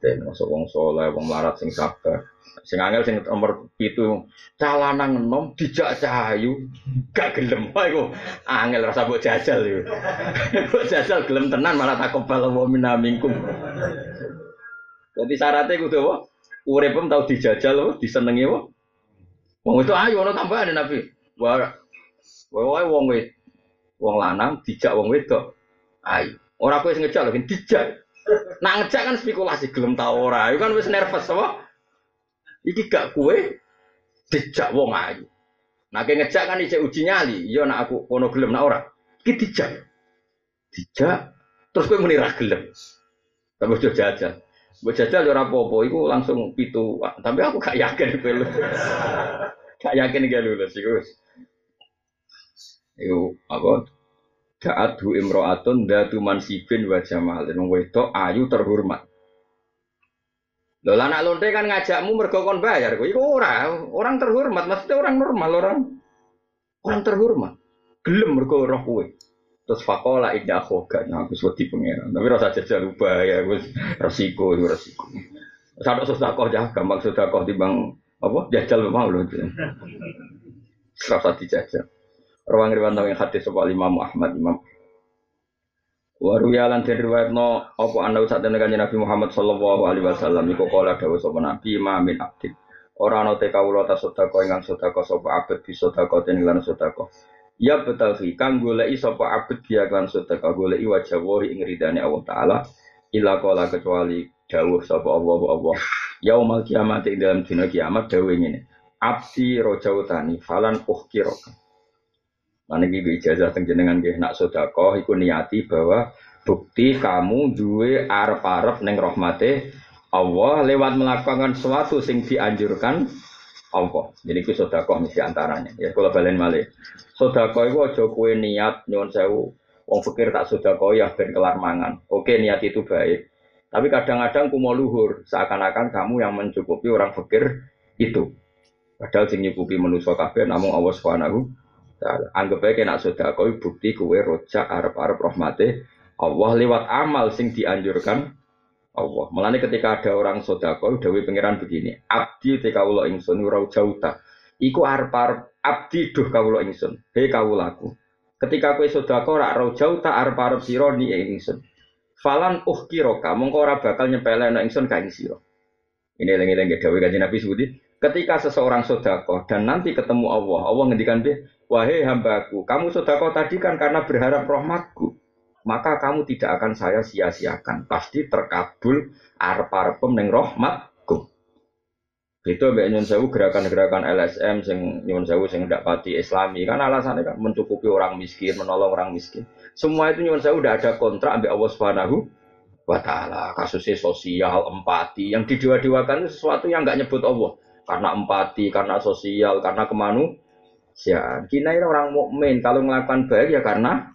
Dan masuk wong soleh, wong larat sing sabar. Sing angel sing nomor itu calana ngenom dijak cahayu gak gelem iku angel rasa mbok jajal iku. Mbok jajal gelem tenan malah tak kebal wa minamingkum. Jadi syaratnya kudu apa? Uripem tau dijajal apa? Disenengi apa? Wong itu ayo ono tambahan Nabi. Wah, Wae wong wed wong lanang dijak wong wedok. Ayo. Ora kowe sing ngejak lho, dijak. Nak ngejak kan spekulasi gelem ta ora. Iku kan wis nervous apa? Iki gak kue dijak wong ayu. Nah ngejak kan ijek uji nyali. Iya nak aku kono gelem nak ora. Iki dijak. Dijak terus kowe muni ra gelem. Tapi ojo jajal. Mbok jajal ora apa-apa, iku langsung pitu. Tapi aku gak yakin kowe Gak yakin gak lulus iku. Iku apa? Da'atu imro'atun datu mansibin wa jamalin. Wedok ayu terhormat. Lho anak lonte kan ngajakmu mergo kon bayar. Iku ora, orang terhormat, maksudnya orang normal, orang orang terhormat. Gelem mergo roh kowe. Terus fakola indah khoga, nah aku wedi pangeran. Tapi rasa jajal ya, wis resiko, resiko. Sadok sedekah ya, gampang sedekah timbang apa? Jajal mau lho. Serasa dijajal. Rawang riwayat yang hadis soal Imam Ahmad Imam Waru yalan den no apa anda usah tenan kanjeng Nabi Muhammad sallallahu alaihi wasallam iku kala dawuh sapa Nabi ma min abdi. Ora ana te kawula ta sedekah ingkang sedekah sapa abet bi sedekah ten lan sedekah. Ya fi kang goleki sapa abet dia lan sedekah goleki wajah wahi ing Allah taala ila kala kecuali dawuh sapa Allah Allah. Yaumal kiamat ing dalam dina kiamat dawuh ngene. Abdi rojautani falan uhkiraka. Mana gitu ijazah tengjenengan gih nak sodako, iku niati bahwa bukti kamu duwe arep-arep neng rahmate Allah lewat melakukan sesuatu sing dianjurkan Allah. Jadi itu sodako misi antaranya. Ya kalau balen malih. Sodako itu aja kue niat nyon sewu. Wong fikir tak sodako ya ben kelar mangan. Oke niat itu baik. Tapi kadang-kadang kumo luhur seakan-akan kamu yang mencukupi orang fikir itu. Padahal sing nyukupi manusia kabeh namun Allah Subhanahu Anggap aja nak sudah kau bukti kue rojak Arab rahmati Allah lewat amal sing dianjurkan Allah. Mulane ketika ada orang sodako, dawe pangeran begini, abdi te kawula ingsun ora jauta. Iku arep abdi duh kawula ingsun. He kawulaku. Ketika kowe sodako ora jauta arep arep sira ni ingsun. Falan uh kiroka, mongko ora bakal nyepelekno ingsun ka ing sira. Ini lengi-lengi dawe kanjeng Nabi Sudi. Ketika seseorang sodako dan nanti ketemu Allah, Allah ngendikan dia, wahai hambaku, kamu sodako tadi kan karena berharap rahmatku maka kamu tidak akan saya sia-siakan. Pasti terkabul arep-arepem ning rahmatku. Itu mbek nyun sewu gerakan-gerakan LSM sing nyun sewu sing ndak pati islami kan alasannya kan mencukupi orang miskin, menolong orang miskin. Semua itu nyun sewu udah ada kontrak ambek Allah Subhanahu wa taala. Kasusnya sosial, empati yang didewa-dewakan itu sesuatu yang nggak nyebut Allah. Karena empati, karena sosial, karena kemanusiaan. Kita ini orang mukmin kalau melakukan baik ya karena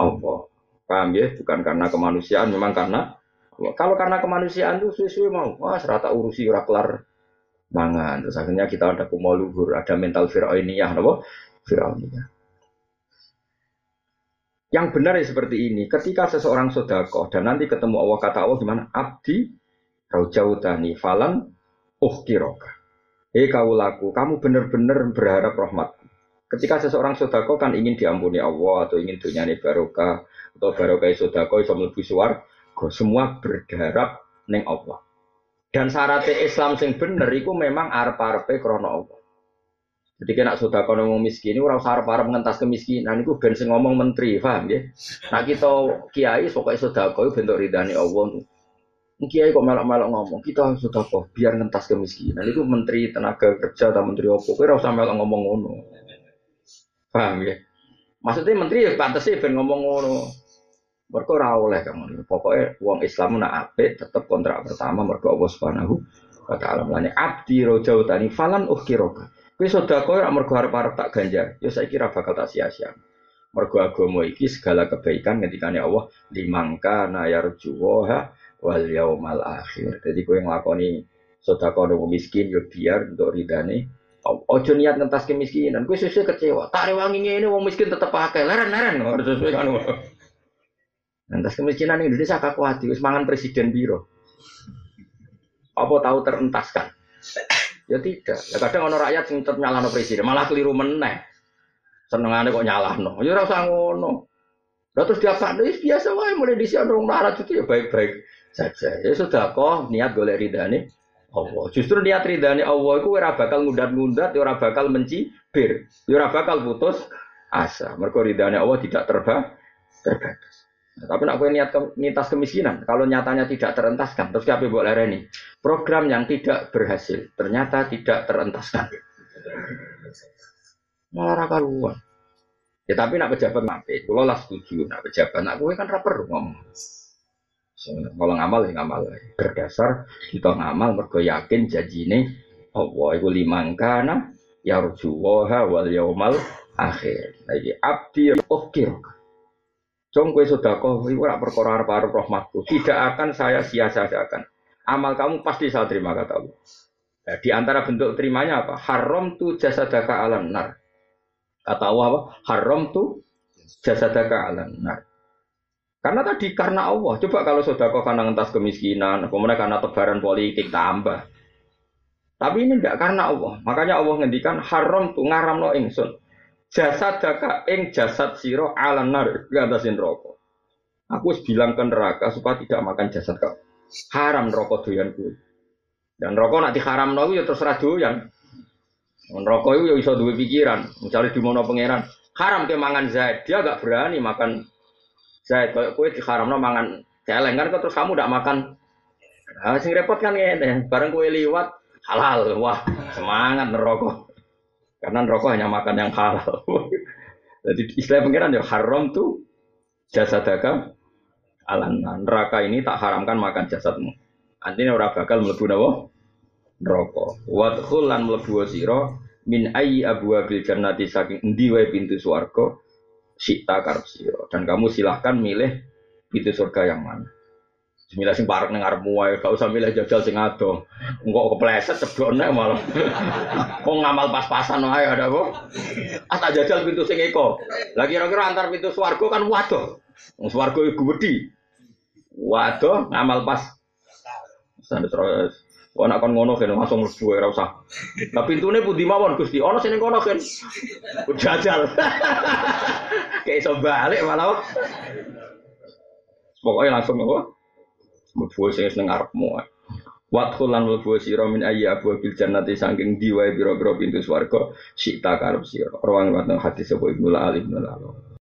Allah. Paham ya? Bukan karena kemanusiaan, memang karena kalau karena kemanusiaan itu suwe-suwe mau, wah serata urusi ora mangan. Terus akhirnya kita ada kumal luhur, ada mental fir'auniyah, napa? Fir'auniyah. Yang benar ya seperti ini. Ketika seseorang sodako dan nanti ketemu Allah kata Allah gimana? Abdi raujautani falan uhkiroka. Hei kaulaku, kamu benar-benar berharap rahmat. Ketika seseorang sodako kan ingin diampuni Allah atau ingin dunia barokah, atau barokah sodako iso mlebu swarga. Semua berharap neng Allah. Dan syaratnya Islam sing bener itu memang arep-arepe krana Allah. Jadi kena sodako nang miskin ora usah arep-arep kemiskinan iku ben sing ngomong menteri paham ya nah kita kiai pokoke sodako bentuk ridani Allah. Kiai kok melok-melok ngomong, kita sudah kok biar ngentas kemiskinan. Itu menteri tenaga kerja atau menteri apa, kira usah melok ngomong ngono. Paham ya? Maksudnya menteri ya pantas sih ben ngomong ngono. Mereka ora oleh kamu. Pokoknya uang Islam nak apik tetap kontrak pertama mereka Allah Subhanahu wa taala. Abdi roja utani falan uhkiroka. Kowe sedekah ora mergo arep-arep tak ganjar, ya saya kira bakal tak sia-sia. Mergo agama iki segala kebaikan ketikane Allah limangka na yarjuha wal yaumal akhir. Jadi kowe nglakoni sedekah nang miskin yo ya biar untuk ridane Ojo niat ngentas kemiskinan, gue sesuai kecewa. Tak rewangi ini, wong miskin tetap pakai, leren-leren, harus sesuai kan. Lantas kemiskinan Indonesia kakak hati, wis mangan presiden biro. Apa tahu terentaskan? Ya tidak. Ya kadang orang rakyat sing tetep nyalano presiden, malah keliru meneh. Senengane kok nyalahno. Ya ora usah ngono. Lah terus diapa? Ya biasa wae mulai disi orang larat itu ya baik-baik saja. Ya sudah kok niat golek ridane Allah. Justru niat ridane Allah itu ora bakal ngundat-ngundat, ora bakal mencibir, ya ora bakal putus asa. Mergo ridane Allah tidak terba terbatas. Nah, tapi nak niat ke, nitas kemiskinan, kalau nyatanya tidak terentaskan, terus siapa buat ini? Program yang tidak berhasil, ternyata tidak terentaskan. Malah karuan. Ya tapi nak pejabat nape, kalau lah setuju, nak pejabat, nak gue kan rapper ngomong. Kalau ngamal ya ngamal, berdasar kita ngamal mergo yakin ini, Allah itu limangkana yarjuwaha wal yaumal akhir. Lagi abdi oke. Jong kue sodako, ibu rak perkara arep rahmatku. Tidak akan saya sia-siakan. Amal kamu pasti saya terima kata Allah. Nah, di antara bentuk terimanya apa? Haram tu jasadaka alam nar. Kata Allah apa? Haram tu jasadaka alam nar. Karena tadi karena Allah. Coba kalau sodako karena ngentas kemiskinan, kemudian karena tebaran politik tambah. Tapi ini enggak karena Allah. Makanya Allah ngendikan haram tu ngaram no ingsun jasad daka ing jasad siro ala nar ngatasin rokok. Aku harus bilang ke neraka supaya tidak makan jasad kau. Haram rokok doyan gue. Dan rokok nanti haram no ya terserah doyan. Rokok itu ya bisa dua pikiran. Misalnya di mana pangeran haram ke mangan zaid, dia gak berani makan zaid. Kalau kue di haram no mangan celeng kan terus kamu tidak makan. Nah, sing repot kan ya, bareng kue liwat halal, wah semangat nerokok. Karena rokok hanya makan yang halal. Jadi istilah pengiran ya haram tuh jasa dagang alan neraka ini tak haramkan makan jasadmu. Artinya orang bakal melebu nawa rokok. Wadkhul lan melebu siro min ayi abu abil jannati saking endi wae pintu swarga sita karep siro. Dan kamu silahkan milih pintu surga yang mana. Bismillah sing parek ning arepmu wae, gak usah milih jajal sing ado. Engko kepleset ceblokne malah. Kok ngamal pas-pasan wae ada kok. Ah tak jajal pintu sing eko. Lah kira-kira antar pintu swarga kan waduh. Wong swarga iku gedhi. Waduh ngamal pas Standar terus. Wah nak kon ngono kan langsung mlebu ora usah. Nah pintune pundi mawon Gusti? Sing ning kono kan. Jajal. Kayak iso balik malah. Pokoknya langsung apa? Mlebu sing ning ngarepmu. Wadkhul lan mlebu sira min ayya abu bil jannati saking diwae biro-biro pintu swarga sik tak karep sira. Rawang wonten hadis sapa Ibnu Ibnu.